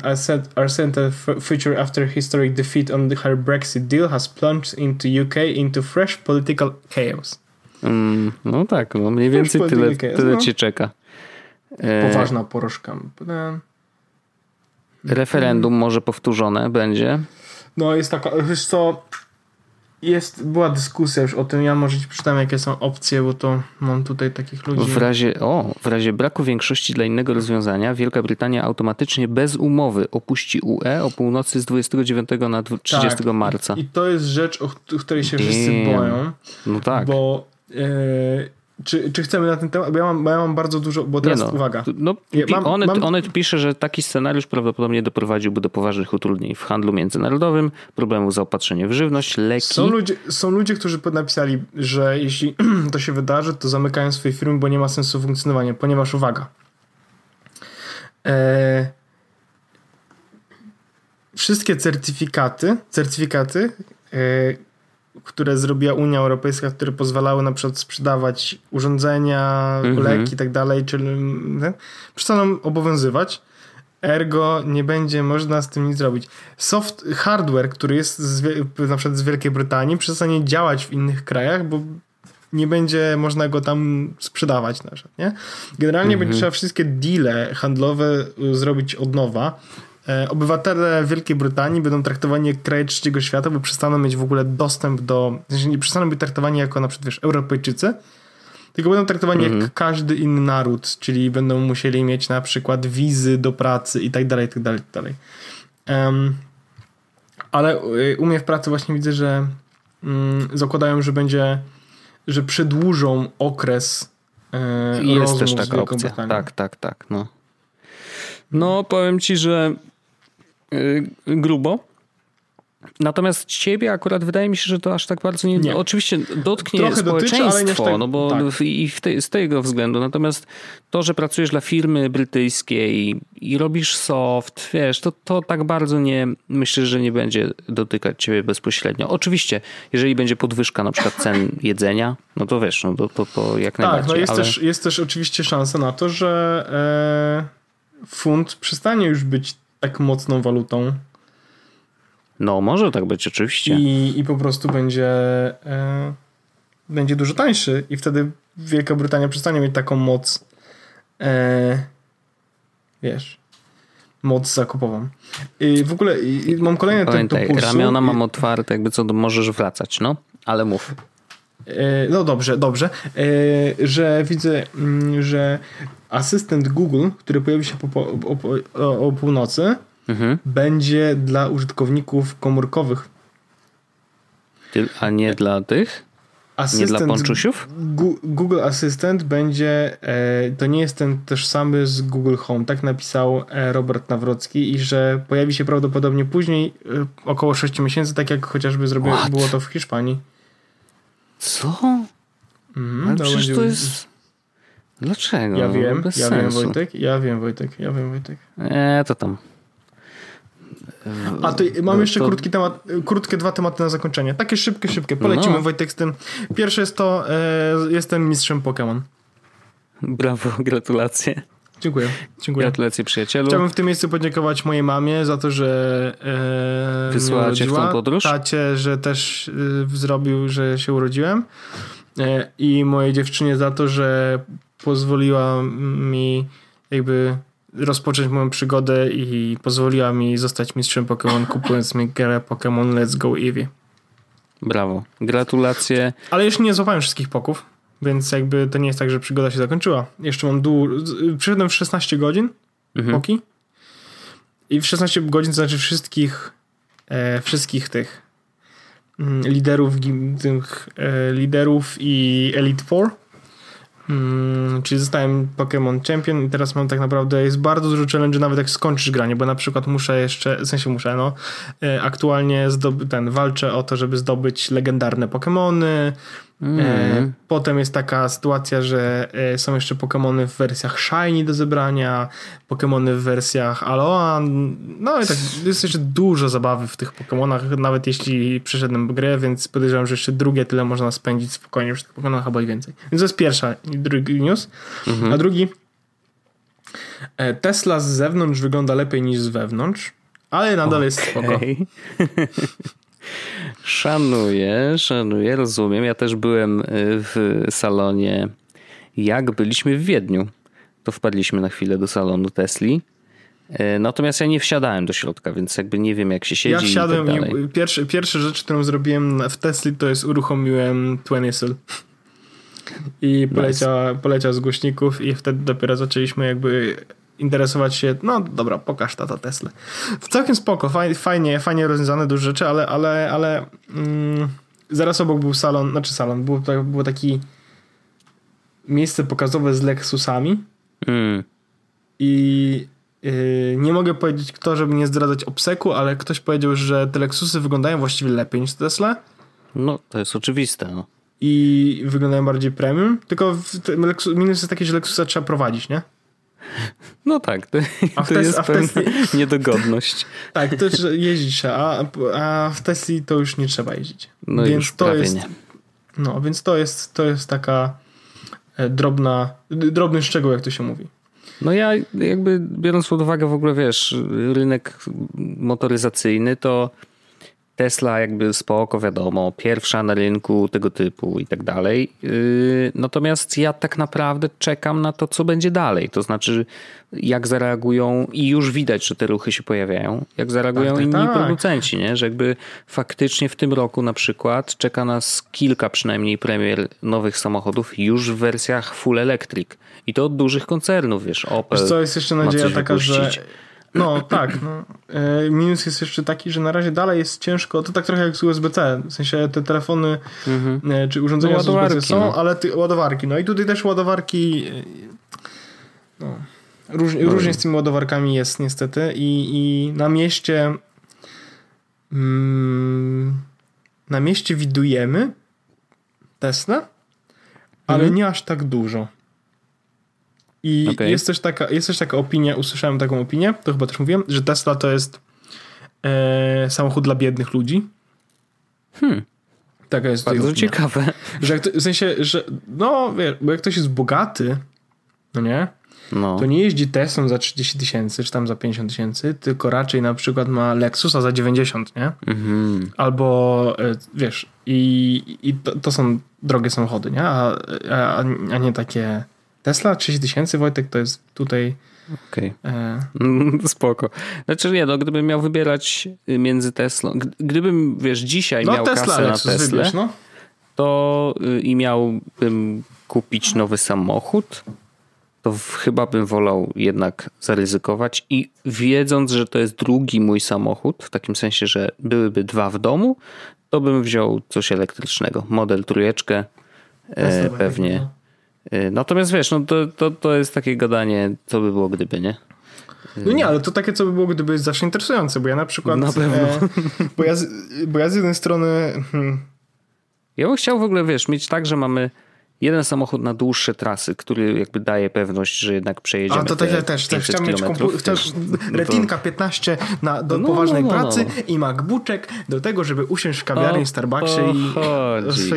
uncertain future after historic defeat on her Brexit deal has plunged into UK into fresh political chaos. Mm, no tak, no mniej więcej tyle, tyle no. cię czeka. E, Poważna porażka. Referendum może powtórzone będzie. No jest taka, wiesz co, jest, była dyskusja już o tym, ja może ci przeczytam jakie są opcje, bo to mam tutaj takich ludzi. W razie, o, w razie braku większości dla innego rozwiązania Wielka Brytania automatycznie bez umowy opuści UE o północy z 29 na 30 tak, marca. I, I, to jest rzecz, o której się wszyscy boją. No tak. Bo yy, czy, czy chcemy na ten temat? Bo ja mam, bo ja mam bardzo dużo, bo teraz no, uwaga. No, ja mam, Onet, mam... Onet pisze, że taki scenariusz prawdopodobnie doprowadziłby do poważnych utrudnień w handlu międzynarodowym, problemu z zaopatrzeniem w żywność, leki. Są ludzie, są ludzie, którzy napisali, że jeśli to się wydarzy, to zamykają swoje firmy, bo nie ma sensu funkcjonowania, ponieważ uwaga. E, wszystkie certyfikaty, certyfikaty e, które zrobiła Unia Europejska, które pozwalały na przykład sprzedawać urządzenia, mhm. leki i tak dalej, czyli przestaną obowiązywać. Ergo nie będzie można z tym nic zrobić. Soft hardware, który jest z, na przykład z Wielkiej Brytanii, przestanie działać w innych krajach, bo nie będzie można go tam sprzedawać na przykład, nie? Generalnie mhm. będzie trzeba wszystkie deale handlowe zrobić od nowa obywatele Wielkiej Brytanii będą traktowani jak kraje trzeciego świata, bo przestaną mieć w ogóle dostęp do. Znaczy nie przestaną być traktowani jako na przykład wiesz, Europejczycy, tylko będą traktowani jak mhm. każdy inny naród, czyli będą musieli mieć na przykład wizy do pracy i tak dalej, i tak dalej, i tak dalej. Um, ale y, u mnie w pracy właśnie widzę, że um, zakładają, że będzie, że przedłużą okres e, Jest też taka opcja. Tak, tak, tak. No. no, powiem ci, że grubo. Natomiast ciebie akurat wydaje mi się, że to aż tak bardzo nie. nie. Oczywiście dotknie Trochę społeczeństwo, dotyczy, tak, no bo tak. i te, z tego względu. Natomiast to, że pracujesz dla firmy brytyjskiej i robisz soft, wiesz, to, to tak bardzo nie myślę, że nie będzie dotykać ciebie bezpośrednio. Oczywiście, jeżeli będzie podwyżka na przykład cen jedzenia, no to wiesz, no to, to, to jak tak, najbardziej. Tak, no jest, ale... też, jest też oczywiście szansa na to, że e, funt przestanie już być tak mocną walutą. No, może tak być, oczywiście. I, i po prostu będzie, e, będzie dużo tańszy, i wtedy Wielka Brytania przestanie mieć taką moc. E, wiesz, moc zakupową. I w ogóle i mam kolejne Pamiętaj, to, to ramiona mam otwarte, jakby co, możesz wracać, no, ale mów. E, no dobrze, dobrze, e, że widzę, mm, że asystent Google, który pojawi się po, po, o, o, północy, mhm. będzie dla użytkowników komórkowych. A nie dla tych? Asystent, nie dla ponczusiów? Google Assistant będzie, e, to nie jest ten tożsamy z Google Home. Tak napisał e, Robert Nawrocki i że pojawi się prawdopodobnie później, e, około 6 miesięcy, tak jak chociażby zrobiło, było to w Hiszpanii. Co? Mm, Ale przecież to jest... Dlaczego? Ja wiem, Bez ja sensu. wiem Wojtek, ja wiem Wojtek, ja wiem Wojtek. Eee, to tam. A to mam no, jeszcze to... krótki temat, krótkie dwa tematy na zakończenie. Takie szybkie, szybkie. Polecimy no. Wojtek z tym. Pierwsze jest to, e, jestem mistrzem Pokémon. Brawo, gratulacje. Dziękuję, dziękuję. Gratulacje przyjacielu. Chciałbym w tym miejscu podziękować mojej mamie za to, że e, wysłała cię w tą podróż. Tacie, że też e, zrobił, że się urodziłem. E, I mojej dziewczynie za to, że pozwoliła mi jakby rozpocząć moją przygodę i pozwoliła mi zostać mistrzem Pokémon, kupując mi grę Pokémon Let's Go Eevee. Brawo. Gratulacje. Ale jeszcze nie złapałem wszystkich poków. Więc jakby to nie jest tak, że przygoda się zakończyła. Jeszcze mam dół. Przyszedłem w 16 godzin mhm. Poki. I w 16 godzin to znaczy wszystkich e, wszystkich tych mm, liderów, tych e, liderów i Elite Four. Mm, czyli zostałem Pokémon Champion i teraz mam tak naprawdę, jest bardzo dużo challenge nawet jak skończysz granie, bo na przykład muszę jeszcze, w sensie muszę, no, e, aktualnie zdoby, ten, walczę o to, żeby zdobyć legendarne Pokémony, Mm. Potem jest taka sytuacja, że e, są jeszcze Pokémony w wersjach Shiny do zebrania, Pokémony w wersjach Aloha. No i tak jest jeszcze dużo zabawy w tych Pokémonach, nawet jeśli przeszedłem grę, więc podejrzewam, że jeszcze drugie tyle można spędzić spokojnie przy tych Pokémonach albo i więcej. Więc to jest pierwsza, drugi news. Mm-hmm. A drugi e, Tesla z zewnątrz wygląda lepiej niż z wewnątrz, ale nadal okay. jest spoko. Szanuję, szanuję, rozumiem. Ja też byłem y, w salonie, jak byliśmy w Wiedniu. To wpadliśmy na chwilę do salonu Tesli. Y, natomiast ja nie wsiadałem do środka, więc jakby nie wiem jak się siedzi. Ja wsiadłem i, tak i pierwszy, pierwsza rzecz, którą zrobiłem w Tesli to jest uruchomiłem Twentysyl. I poleciał, nice. poleciał z głośników i wtedy dopiero zaczęliśmy jakby interesować się, no dobra, pokaż tata Tesla. Całkiem spoko, fajnie, fajnie rozwiązane duże rzeczy, ale, ale, ale mm, zaraz obok był salon, znaczy salon, było, było taki miejsce pokazowe z Lexusami mm. i yy, nie mogę powiedzieć kto, żeby nie zdradzać obseku, ale ktoś powiedział, że te Lexusy wyglądają właściwie lepiej niż Tesla. No, to jest oczywiste, no. I wyglądają bardziej premium, tylko minus jest taki, że Lexusa trzeba prowadzić, nie? No tak, to, a to jest pewna niedogodność. Tak, to jest jeździć, a, a w Tesli to już nie trzeba jeździć. No więc już to jest. Nie. No, więc to jest, to jest taka e, drobna, drobny szczegół, jak to się mówi. No ja jakby biorąc pod uwagę w ogóle, wiesz, rynek motoryzacyjny, to Tesla jakby spoko, wiadomo, pierwsza na rynku tego typu i tak dalej. Yy, natomiast ja tak naprawdę czekam na to, co będzie dalej. To znaczy, jak zareagują i już widać, że te ruchy się pojawiają, jak zareagują tak, tak, inni tak. producenci, nie? że jakby faktycznie w tym roku na przykład czeka nas kilka przynajmniej premier nowych samochodów już w wersjach full electric. I to od dużych koncernów, wiesz, Opel. Wiesz co, jest jeszcze nadzieja taka, wypuścić. że no tak. No. E, minus jest jeszcze taki, że na razie dalej jest ciężko, to tak trochę jak z USB-C, w sensie te telefony mhm. E, czy urządzenia no, z USB-C są, no. ale ty, ładowarki. No i tutaj też ładowarki e, no, róż, no. różnie z tymi ładowarkami jest niestety i, i na mieście mm, na mieście widujemy Tesla, ale mhm. nie aż tak dużo. I okay. jest, też taka, jest też taka opinia, usłyszałem taką opinię, to chyba też mówiłem, że Tesla to jest e, samochód dla biednych ludzi. Hmm. Taka jest Bardzo ciekawe. Że to, w sensie, że no wiesz, bo jak ktoś jest bogaty, no nie? No. To nie jeździ Teslą za 30 tysięcy, czy tam za 50 tysięcy, tylko raczej na przykład ma Lexusa za 90, nie? Mhm. Albo e, wiesz, i, i to, to, są drogie samochody, nie? A, a, a nie takie Tesla 30 tysięcy, Wojtek, to jest tutaj... Okej. Okay. E... Spoko. Znaczy nie, no gdybym miał wybierać między Teslą, gdybym, wiesz, dzisiaj no, miał Tesla, kasę na Tesla, no. to y, i miałbym kupić nowy samochód, to chyba bym wolał jednak zaryzykować i wiedząc, że to jest drugi mój samochód, w takim sensie, że byłyby dwa w domu, to bym wziął coś elektrycznego. Model trójeczkę, e, pewnie. No. Y, natomiast wiesz, no to, to, to jest takie gadanie, co by było gdyby, nie? No nie, ale to takie, co by było, gdyby jest zawsze interesujące, bo ja na przykład... Na pewno. E, bo, ja z, bo ja z jednej strony... Hmm. Ja bym chciał w ogóle, wiesz, mieć tak, że mamy jeden samochód na dłuższe trasy, który jakby daje pewność, że jednak przejedziemy. A to tak ja też, też chciałem mieć komputer, retinka 15 na, do no, poważnej no, no, pracy no. i MacBookek do tego, żeby usiąść w kawiarni, Starbucksie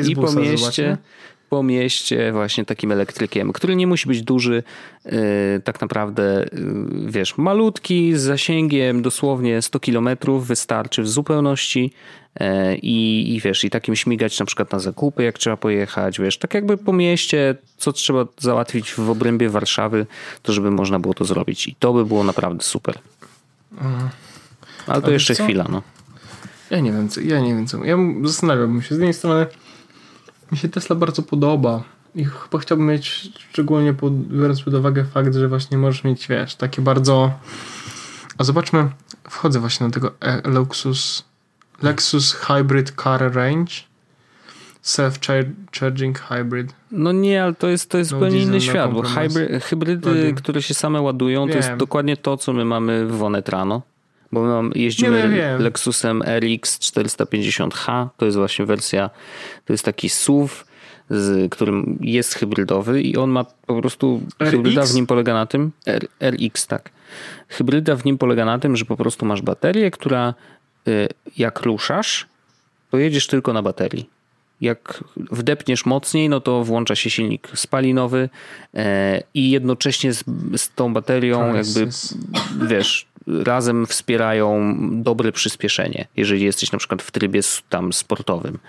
i I po mieście, po mieście właśnie takim elektrykiem, który nie musi być duży, yy, tak naprawdę, yy, wiesz, malutki, z zasięgiem dosłownie 100 km wystarczy w zupełności yy, i, i wiesz, i takim śmigać na przykład na zakupy, jak trzeba pojechać, wiesz, tak jakby po mieście, co trzeba załatwić w obrębie Warszawy, to żeby można było to zrobić i to by było naprawdę super. Mhm. Ale to jeszcze co? chwila, no. Ja nie wiem, co, ja nie wiem co. Ja zastanawiałbym się. Z jednej strony mi się Tesla bardzo podoba. i chyba chciałbym mieć, szczególnie pod, biorąc pod uwagę fakt, że właśnie możesz mieć, wiesz, takie bardzo... A zobaczmy, wchodzę właśnie na tego e, Lexus, Lexus Hybrid Car Range. Self-charging hybrid. No nie, ale to jest, to jest no, zupełnie inny świat, bo hybry, hybrydy, które się same ładują, wiem. to jest dokładnie to, co my mamy w Onetrano. Bo mam, jeździmy nie, Lexusem RX 450H, to jest właśnie wersja, to jest taki SUV, z którym jest hybrydowy i on ma po prostu RX? hybryda w nim polega na tym R, RX tak. Hybryda w nim polega na tym, że po prostu masz baterię, która y, jak ruszasz, to jedziesz tylko na baterii. Jak wdepniesz mocniej, no to włącza się silnik spalinowy e, i jednocześnie z, z tą baterią jakby wiesz, razem wspierają dobre przyspieszenie, jeżeli jesteś na przykład w trybie tam sportowym.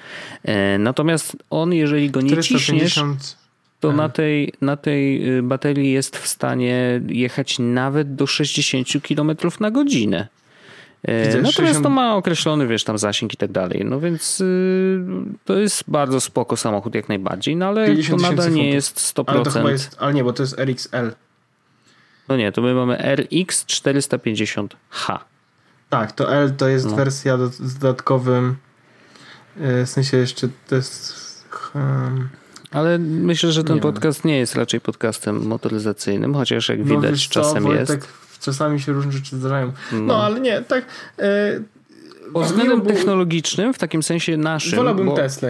E, natomiast on, jeżeli go nie 450... ciśniesz, to na tej, na tej y, baterii jest w stanie jechać nawet do 60 km na godzinę. E, Widzę, Natomiast 60... to ma określony, wiesz, tam zasięg i tak dalej. No więc y, to jest bardzo spoko samochód jak najbardziej, no ale to nadal nie jest 100%. Ale to chyba jest, ale nie, bo to jest RXL. No nie, to my mamy RX 450H. Tak, to L to jest no. wersja do, z dodatkowym e, w sensie jeszcze to jest um, ale myślę, że ten nie podcast wiem. nie jest raczej podcastem motoryzacyjnym, chociaż jak no widać czasem jest. Tak, czasami się różne rzeczy zdarzają. No, no ale nie, tak e, pod względem technologicznym, w takim sensie naszym. Wolałbym bo... Tesla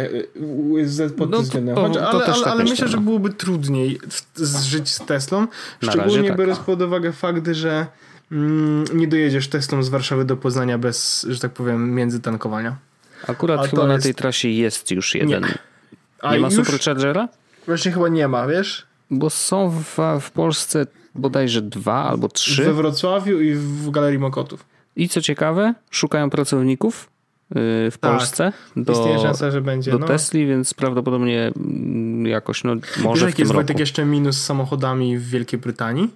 pod no, względem. To, to, ale, ale, tak ale myślę, że byłoby trudniej żyć z Teslą. Szczególnie tak. biorąc pod uwagę fakt, że mm, nie dojedziesz Teslą z Warszawy do Poznania bez, że tak powiem, międzytankowania. Akurat A chyba na tej trasie jest już jeden. Nie, nie ma już... Superchargera? Właśnie chyba nie ma, wiesz? Bo są w, w Polsce bodajże dwa albo trzy. We Wrocławiu i w Galerii Mokotów. I co ciekawe, szukają pracowników y, w tak, Polsce do, szansa, że będzie, do no. Tesli, więc prawdopodobnie mm, jakoś no, może Wiesz, w tym jest Wojtek jeszcze minus z samochodami w Wielkiej Brytanii?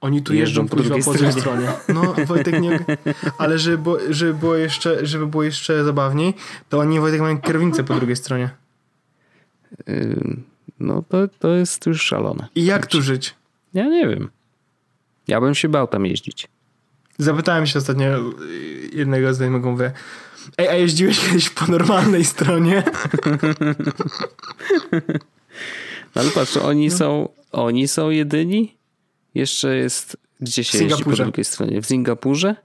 Oni tu jeżdżą, jeżdżą po drugiej stronie. stronie. No, Wojtek nie... Ale żeby było, żeby, było jeszcze, żeby było jeszcze zabawniej, to oni, Wojtek, mają kierownicę po drugiej stronie. No, to, to jest już szalone. I jak tu żyć? Ja nie wiem. Ja bym się bał tam jeździć. Zapytałem się ostatnio jednego znajomego, mówię, ej, a jeździłeś kiedyś po normalnej stronie? No ale patrz, oni, no. są, oni są jedyni? Jeszcze jest, gdzie się jeździ po drugiej stronie? W Singapurze?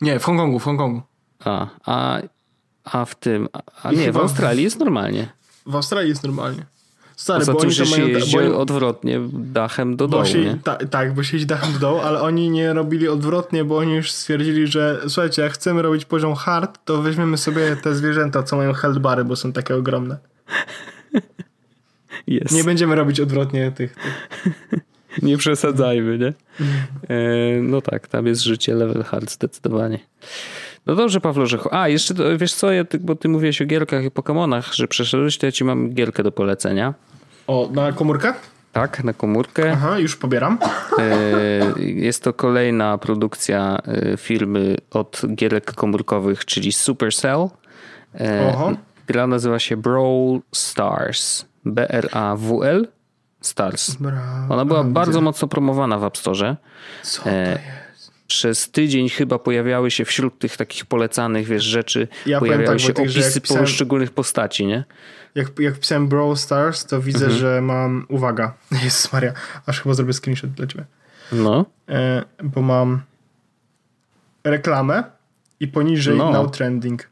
Nie, w Hongkongu, w Hongkongu. A, a, a w tym, a, a nie, w Australii jest normalnie. W Australii jest normalnie. Stary, Poza bo tym, że się jeździ bo... odwrotnie dachem do dołu, się, ta, tak, bo się jeździ dachem do dołu, ale oni nie robili odwrotnie, bo oni już stwierdzili, że słuchajcie, jak chcemy robić poziom hard, to weźmiemy sobie te zwierzęta, co mają healthbary, bo są takie ogromne. Yes. Nie będziemy robić odwrotnie tych. tych. nie przesadzajmy, nie? E, no tak, tam jest życie level hard zdecydowanie. No dobrze, Pawlo, że... A, jeszcze wiesz co, ja, bo ty mówiłeś o gierkach i Pokémonach, że przeszedłeś, to ja ci mam gierkę do polecenia. O, na komórkę? Tak, na komórkę. Aha, już pobieram. E, jest to kolejna produkcja e, firmy od gierek komórkowych, czyli Supercell. E, Oho. Gra nazywa się Brawl Stars. B-R-A-W-L Stars. Ona była bardzo mocno promowana w App Store. Co to jest? przez tydzień chyba pojawiały się wśród tych takich polecanych wiesz, rzeczy, ja pojawiały tak, się opisy pisałem, poszczególnych postaci, nie? Jak, jak pisałem Brawl Stars, to widzę, mhm. że mam, uwaga, jest Maria, aż chyba zrobię screenshot dla ciebie. No. E, bo mam reklamę i poniżej no. now trending.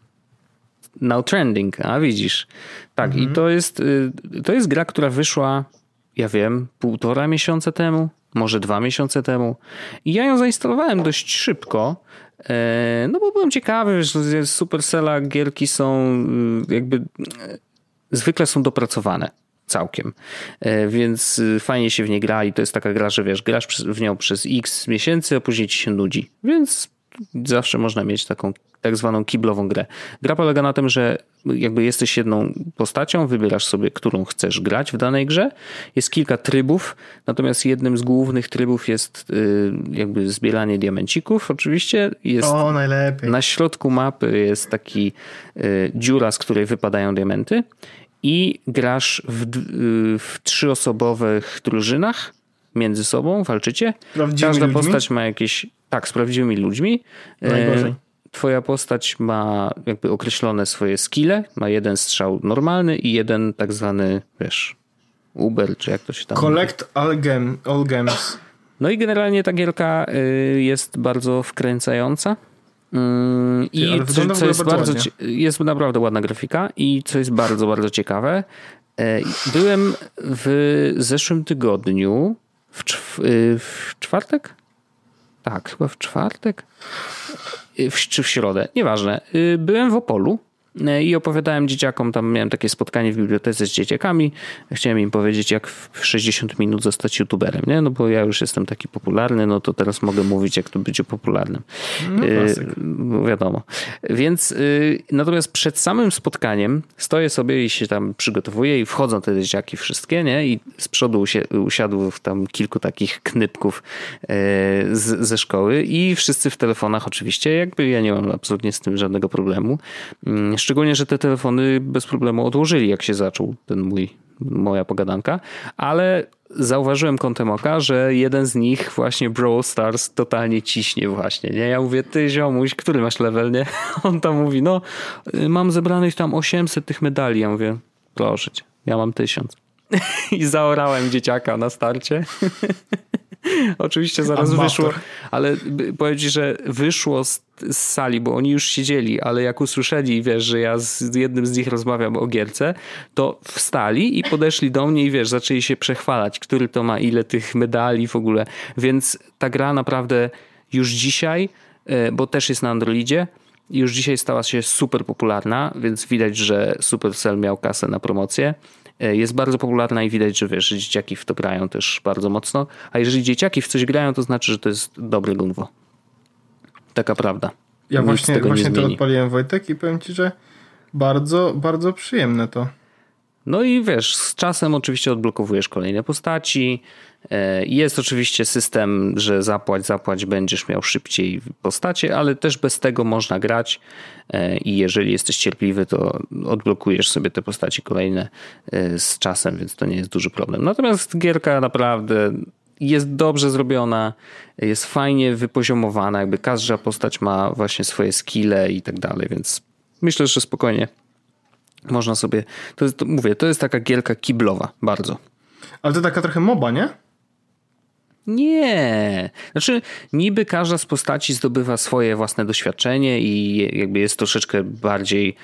Now trending, a widzisz. Tak, mhm. i to jest, y, to jest gra, która wyszła, ja wiem, półtora miesiąca temu może dwa miesiące temu. I ja ją zainstalowałem dość szybko, e, no bo byłem ciekawy, że Supercella gierki są y, jakby zwykle są dopracowane całkiem. E, więc y, fajnie się w nie gra i to jest taka gra, że wiesz, grasz w nią przez x miesięcy, a później ci się nudzi. Więc zawsze można mieć taką tak zwaną kiblową grę. Gra polega na tym, że jakby jesteś jedną postacią, wybierasz sobie, którą chcesz grać w danej grze. Jest kilka trybów, natomiast jednym z głównych trybów jest y, jakby zbieranie diamencików oczywiście. Jest o, najlepiej. Na środku mapy jest taki y, dziura, z której wypadają diamenty i grasz w, y, w trzyosobowych drużynach między sobą, walczycie. Prawdziwymi Każda ludźmi? postać ma jakieś, tak, z prawdziwymi ludźmi. Najgorzej. Twoja postać ma jakby określone swoje skille, ma jeden strzał normalny i jeden tak zwany, wiesz, Uber, czy jak to się tam... Collect all, gem, all gems. No i generalnie ta gierka y, jest bardzo wkręcająca. Mm, I co, co jest bardzo bardzo, jest naprawdę ładna grafika i co jest bardzo, bardzo ciekawe, e, byłem w zeszłym tygodniu w, czw- y, w czwartek? Tak, chyba w czwartek? Y, W, czy w środę, nieważne. Y, Byłem w Opolu i opowiadałem dzieciakom, tam miałem takie spotkanie w bibliotece z dzieciakami. Chciałem im powiedzieć, jak w 60 minut zostać youtuberem, nie? No bo ja już jestem taki popularny, no to teraz mogę mówić, jak to być popularnym. No, Y, wiadomo. Więc y, natomiast przed samym spotkaniem stoję sobie i się tam przygotowuję i wchodzą te dzieciaki wszystkie, nie? I z przodu usi- usiadło tam kilku takich knypków y, z, ze szkoły i wszyscy w telefonach oczywiście, jakby ja nie mam absolutnie z tym żadnego problemu. Mm, Szczególnie, że te telefony bez problemu odłożyli, jak się zaczął ten mój moja pogadanka, ale zauważyłem kątem oka, że jeden z nich właśnie Brawl Stars totalnie ciśnie właśnie, nie? Ja mówię, ty ziomuś, który masz level, nie? On tam mówi, no mam zebranych tam 800 tych medali. Ja mówię, proszę cię, ja mam 1000. I zaorałem dzieciaka na starcie. Oczywiście zaraz Amator. wyszło, ale powiem ci, że wyszło z, z sali, bo oni już siedzieli, ale jak usłyszeli, wiesz, że ja z jednym z nich rozmawiam o gierce, to wstali i podeszli do mnie i wiesz, zaczęli się przechwalać, który to ma ile tych medali w ogóle. Więc ta gra naprawdę już dzisiaj, e, bo też jest na Androidzie, już dzisiaj stała się super popularna, więc widać, że Supercell miał kasę na promocję. E, Jest bardzo popularna i widać, że wiesz, dzieciaki w to grają też bardzo mocno. A jeżeli dzieciaki w coś grają, to znaczy, że to jest dobre gunwo. Taka prawda. Ja Nic właśnie, właśnie to odpaliłem Wojtek i powiem ci, że bardzo, bardzo przyjemne to. No i wiesz, z czasem oczywiście odblokowujesz kolejne postaci. E, Jest oczywiście system, że zapłać, zapłać, będziesz miał szybciej postacie, ale też bez tego można grać E, i jeżeli jesteś cierpliwy, to odblokujesz sobie te postaci kolejne e, z czasem, więc to nie jest duży problem. Natomiast gierka naprawdę jest dobrze zrobiona, jest fajnie wypoziomowana, jakby każda postać ma właśnie swoje skille i tak dalej, więc myślę, że spokojnie można sobie, to jest, to mówię, to jest taka gierka kiblowa, bardzo. Ale to taka trochę moba, nie? Nie. Znaczy, niby każda z postaci zdobywa swoje własne doświadczenie i jakby jest troszeczkę bardziej,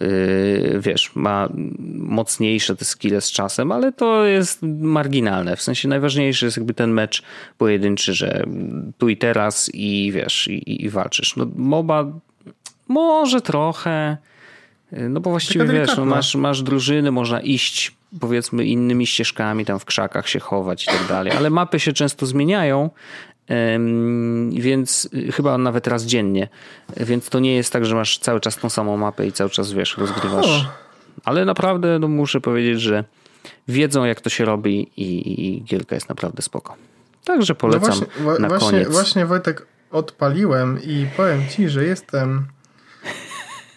yy, wiesz, ma mocniejsze te skille z czasem, ale to jest marginalne. W sensie najważniejszy jest jakby ten mecz pojedynczy, że tu i teraz i wiesz, i, i walczysz. No, MOBA może trochę. No bo właściwie wiesz, no masz, masz drużyny, można iść powiedzmy innymi ścieżkami, tam w krzakach się chować i tak dalej, ale mapy się często zmieniają, więc y, chyba nawet raz dziennie, więc to nie jest tak, że masz cały czas tą samą mapę i cały czas wiesz, rozgrywasz. Ale naprawdę no, muszę powiedzieć, że wiedzą jak to się robi i, i gierka jest naprawdę spoko. Także polecam No właśnie, na właśnie, koniec. właśnie Wojtek odpaliłem i powiem ci, że jestem.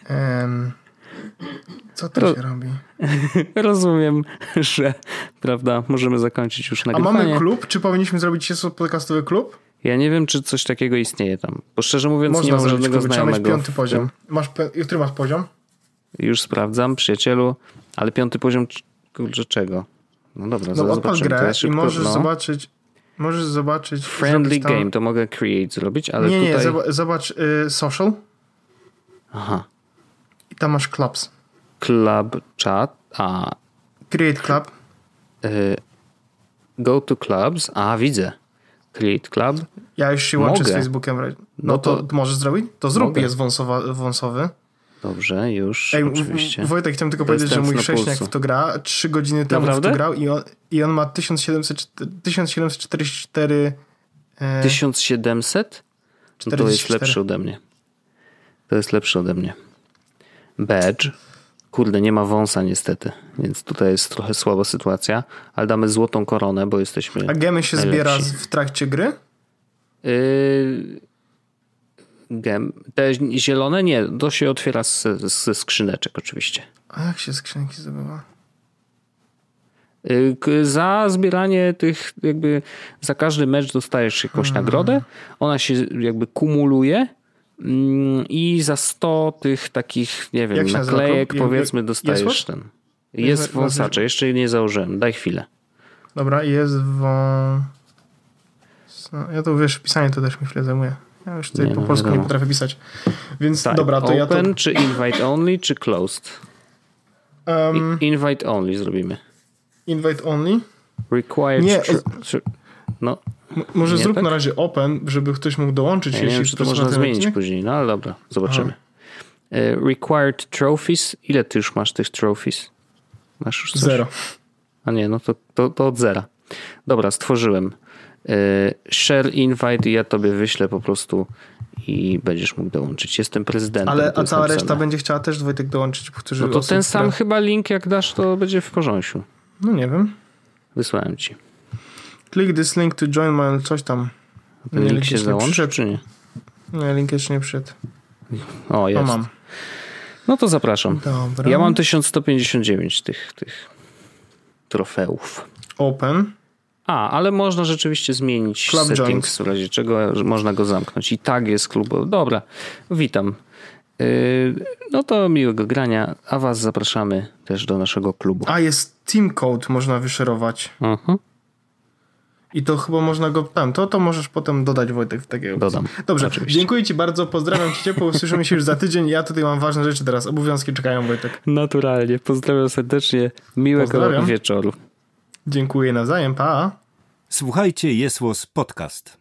Em, co to Ro- się robi? Rozumiem, że prawda, możemy zakończyć już A nagrywanie. mamy klub? Czy powinniśmy zrobić jest podcastowy klub? Ja nie wiem, czy coś takiego istnieje tam. Bo szczerze mówiąc, nie Można mam zrobić żadnego klub. Trzeba znajomego. piąty w poziom. Masz, który masz poziom? Już sprawdzam, przyjacielu, ale piąty poziom, kurczę, czego? No dobra, No odpal grę Teraz i szybko, możesz no. zobaczyć. Możesz zobaczyć. Friendly tam- game, to mogę create zrobić, ale nie, nie, tutaj... zoba- zobacz y, social Aha. Tam masz clubs. Club chat, a Create club. y, go to clubs, a widzę. Create club. Ja już się łączę Mogę. z Facebookiem. No, No to, to- możesz zrobić? To zrób, Mogę. jest wąsowa, wąsowy. Dobrze, już, Ej, oczywiście. Wojtek, chciałem tylko powiedzieć, że mój pulsu. w to gra. Trzy godziny temu Naprawdę? w to grał i on, i on ma 1700, 1744 e, 1700? No to jest lepszy ode mnie. To jest lepszy ode mnie. Badge. Kurde, nie ma wąsa niestety, więc tutaj jest trochę słaba sytuacja, ale damy złotą koronę, bo jesteśmy A gemy się najlepsi. zbiera w trakcie gry? Yy, gem. Te zielone nie, to się otwiera ze, ze skrzyneczek oczywiście. A jak się skrzynki zdobywa? Yy, Za zbieranie tych, jakby za każdy mecz dostajesz jakąś Hmm. nagrodę. Ona się jakby kumuluje i za 100 tych takich, nie wiem, naklejek powiedzmy Jest dostajesz wąs? ten. Jest Jest- wąsacze, jeszcze jej nie założyłem. Daj chwilę. Dobra, i jest wą... Ja to wiesz, pisanie to też mi chwilę zajmuje. Ja już tutaj Nie, po no, polsku nie potrafię pisać. Więc Tak, dobra, to ja to... Open, czy invite only, czy closed? Um, Invite only zrobimy. invite only. Required. Nie, no, M- może Nie, zrób tak? na razie open, żeby ktoś mógł dołączyć. ja nie jeśli wiem, czy to można zmienić odcinek. później, no ale dobra, zobaczymy. E, Required trophies. Ile ty już masz tych trophies? Masz już coś? Zero. A nie, no to, to, to od zera. Dobra, stworzyłem. E, Share invite i ja tobie wyślę po prostu i będziesz mógł dołączyć. Jestem prezydentem. Ale a cała reszta będzie chciała też Wojtek dołączyć, którzy No to ten sam które- chyba link jak dasz, to będzie w porządku. No nie wiem. Wysłałem ci. Click this link to join my coś tam. Ten Nie, link się nie załączy, przyszedł. czy nie? Nie, link jeszcze nie przyszedł. O, No jest. mam. No to zapraszam. Dobra. Ja mam 1159 tych, tych trofeów. Open. A, ale można rzeczywiście zmienić Club settings, joins. w razie czego można go zamknąć. I tak jest klubowy. Dobra, witam. Yy, No to miłego grania, a was zapraszamy też do naszego klubu. A, jest team code, można wyszerować. Mhm. I to chyba można go tam. To, to możesz potem dodać Wojtek w takiego. Dodam. Dobrze, Oczywiście. dziękuję Ci bardzo, pozdrawiam Cię ciepło, usłyszymy się już za tydzień. Ja tutaj mam ważne rzeczy teraz, obowiązki czekają Wojtek. Naturalnie. Pozdrawiam serdecznie. Miłego Pozdrawiam. wieczoru. Dziękuję nawzajem, pa! Słuchajcie, Jesłos Podcast.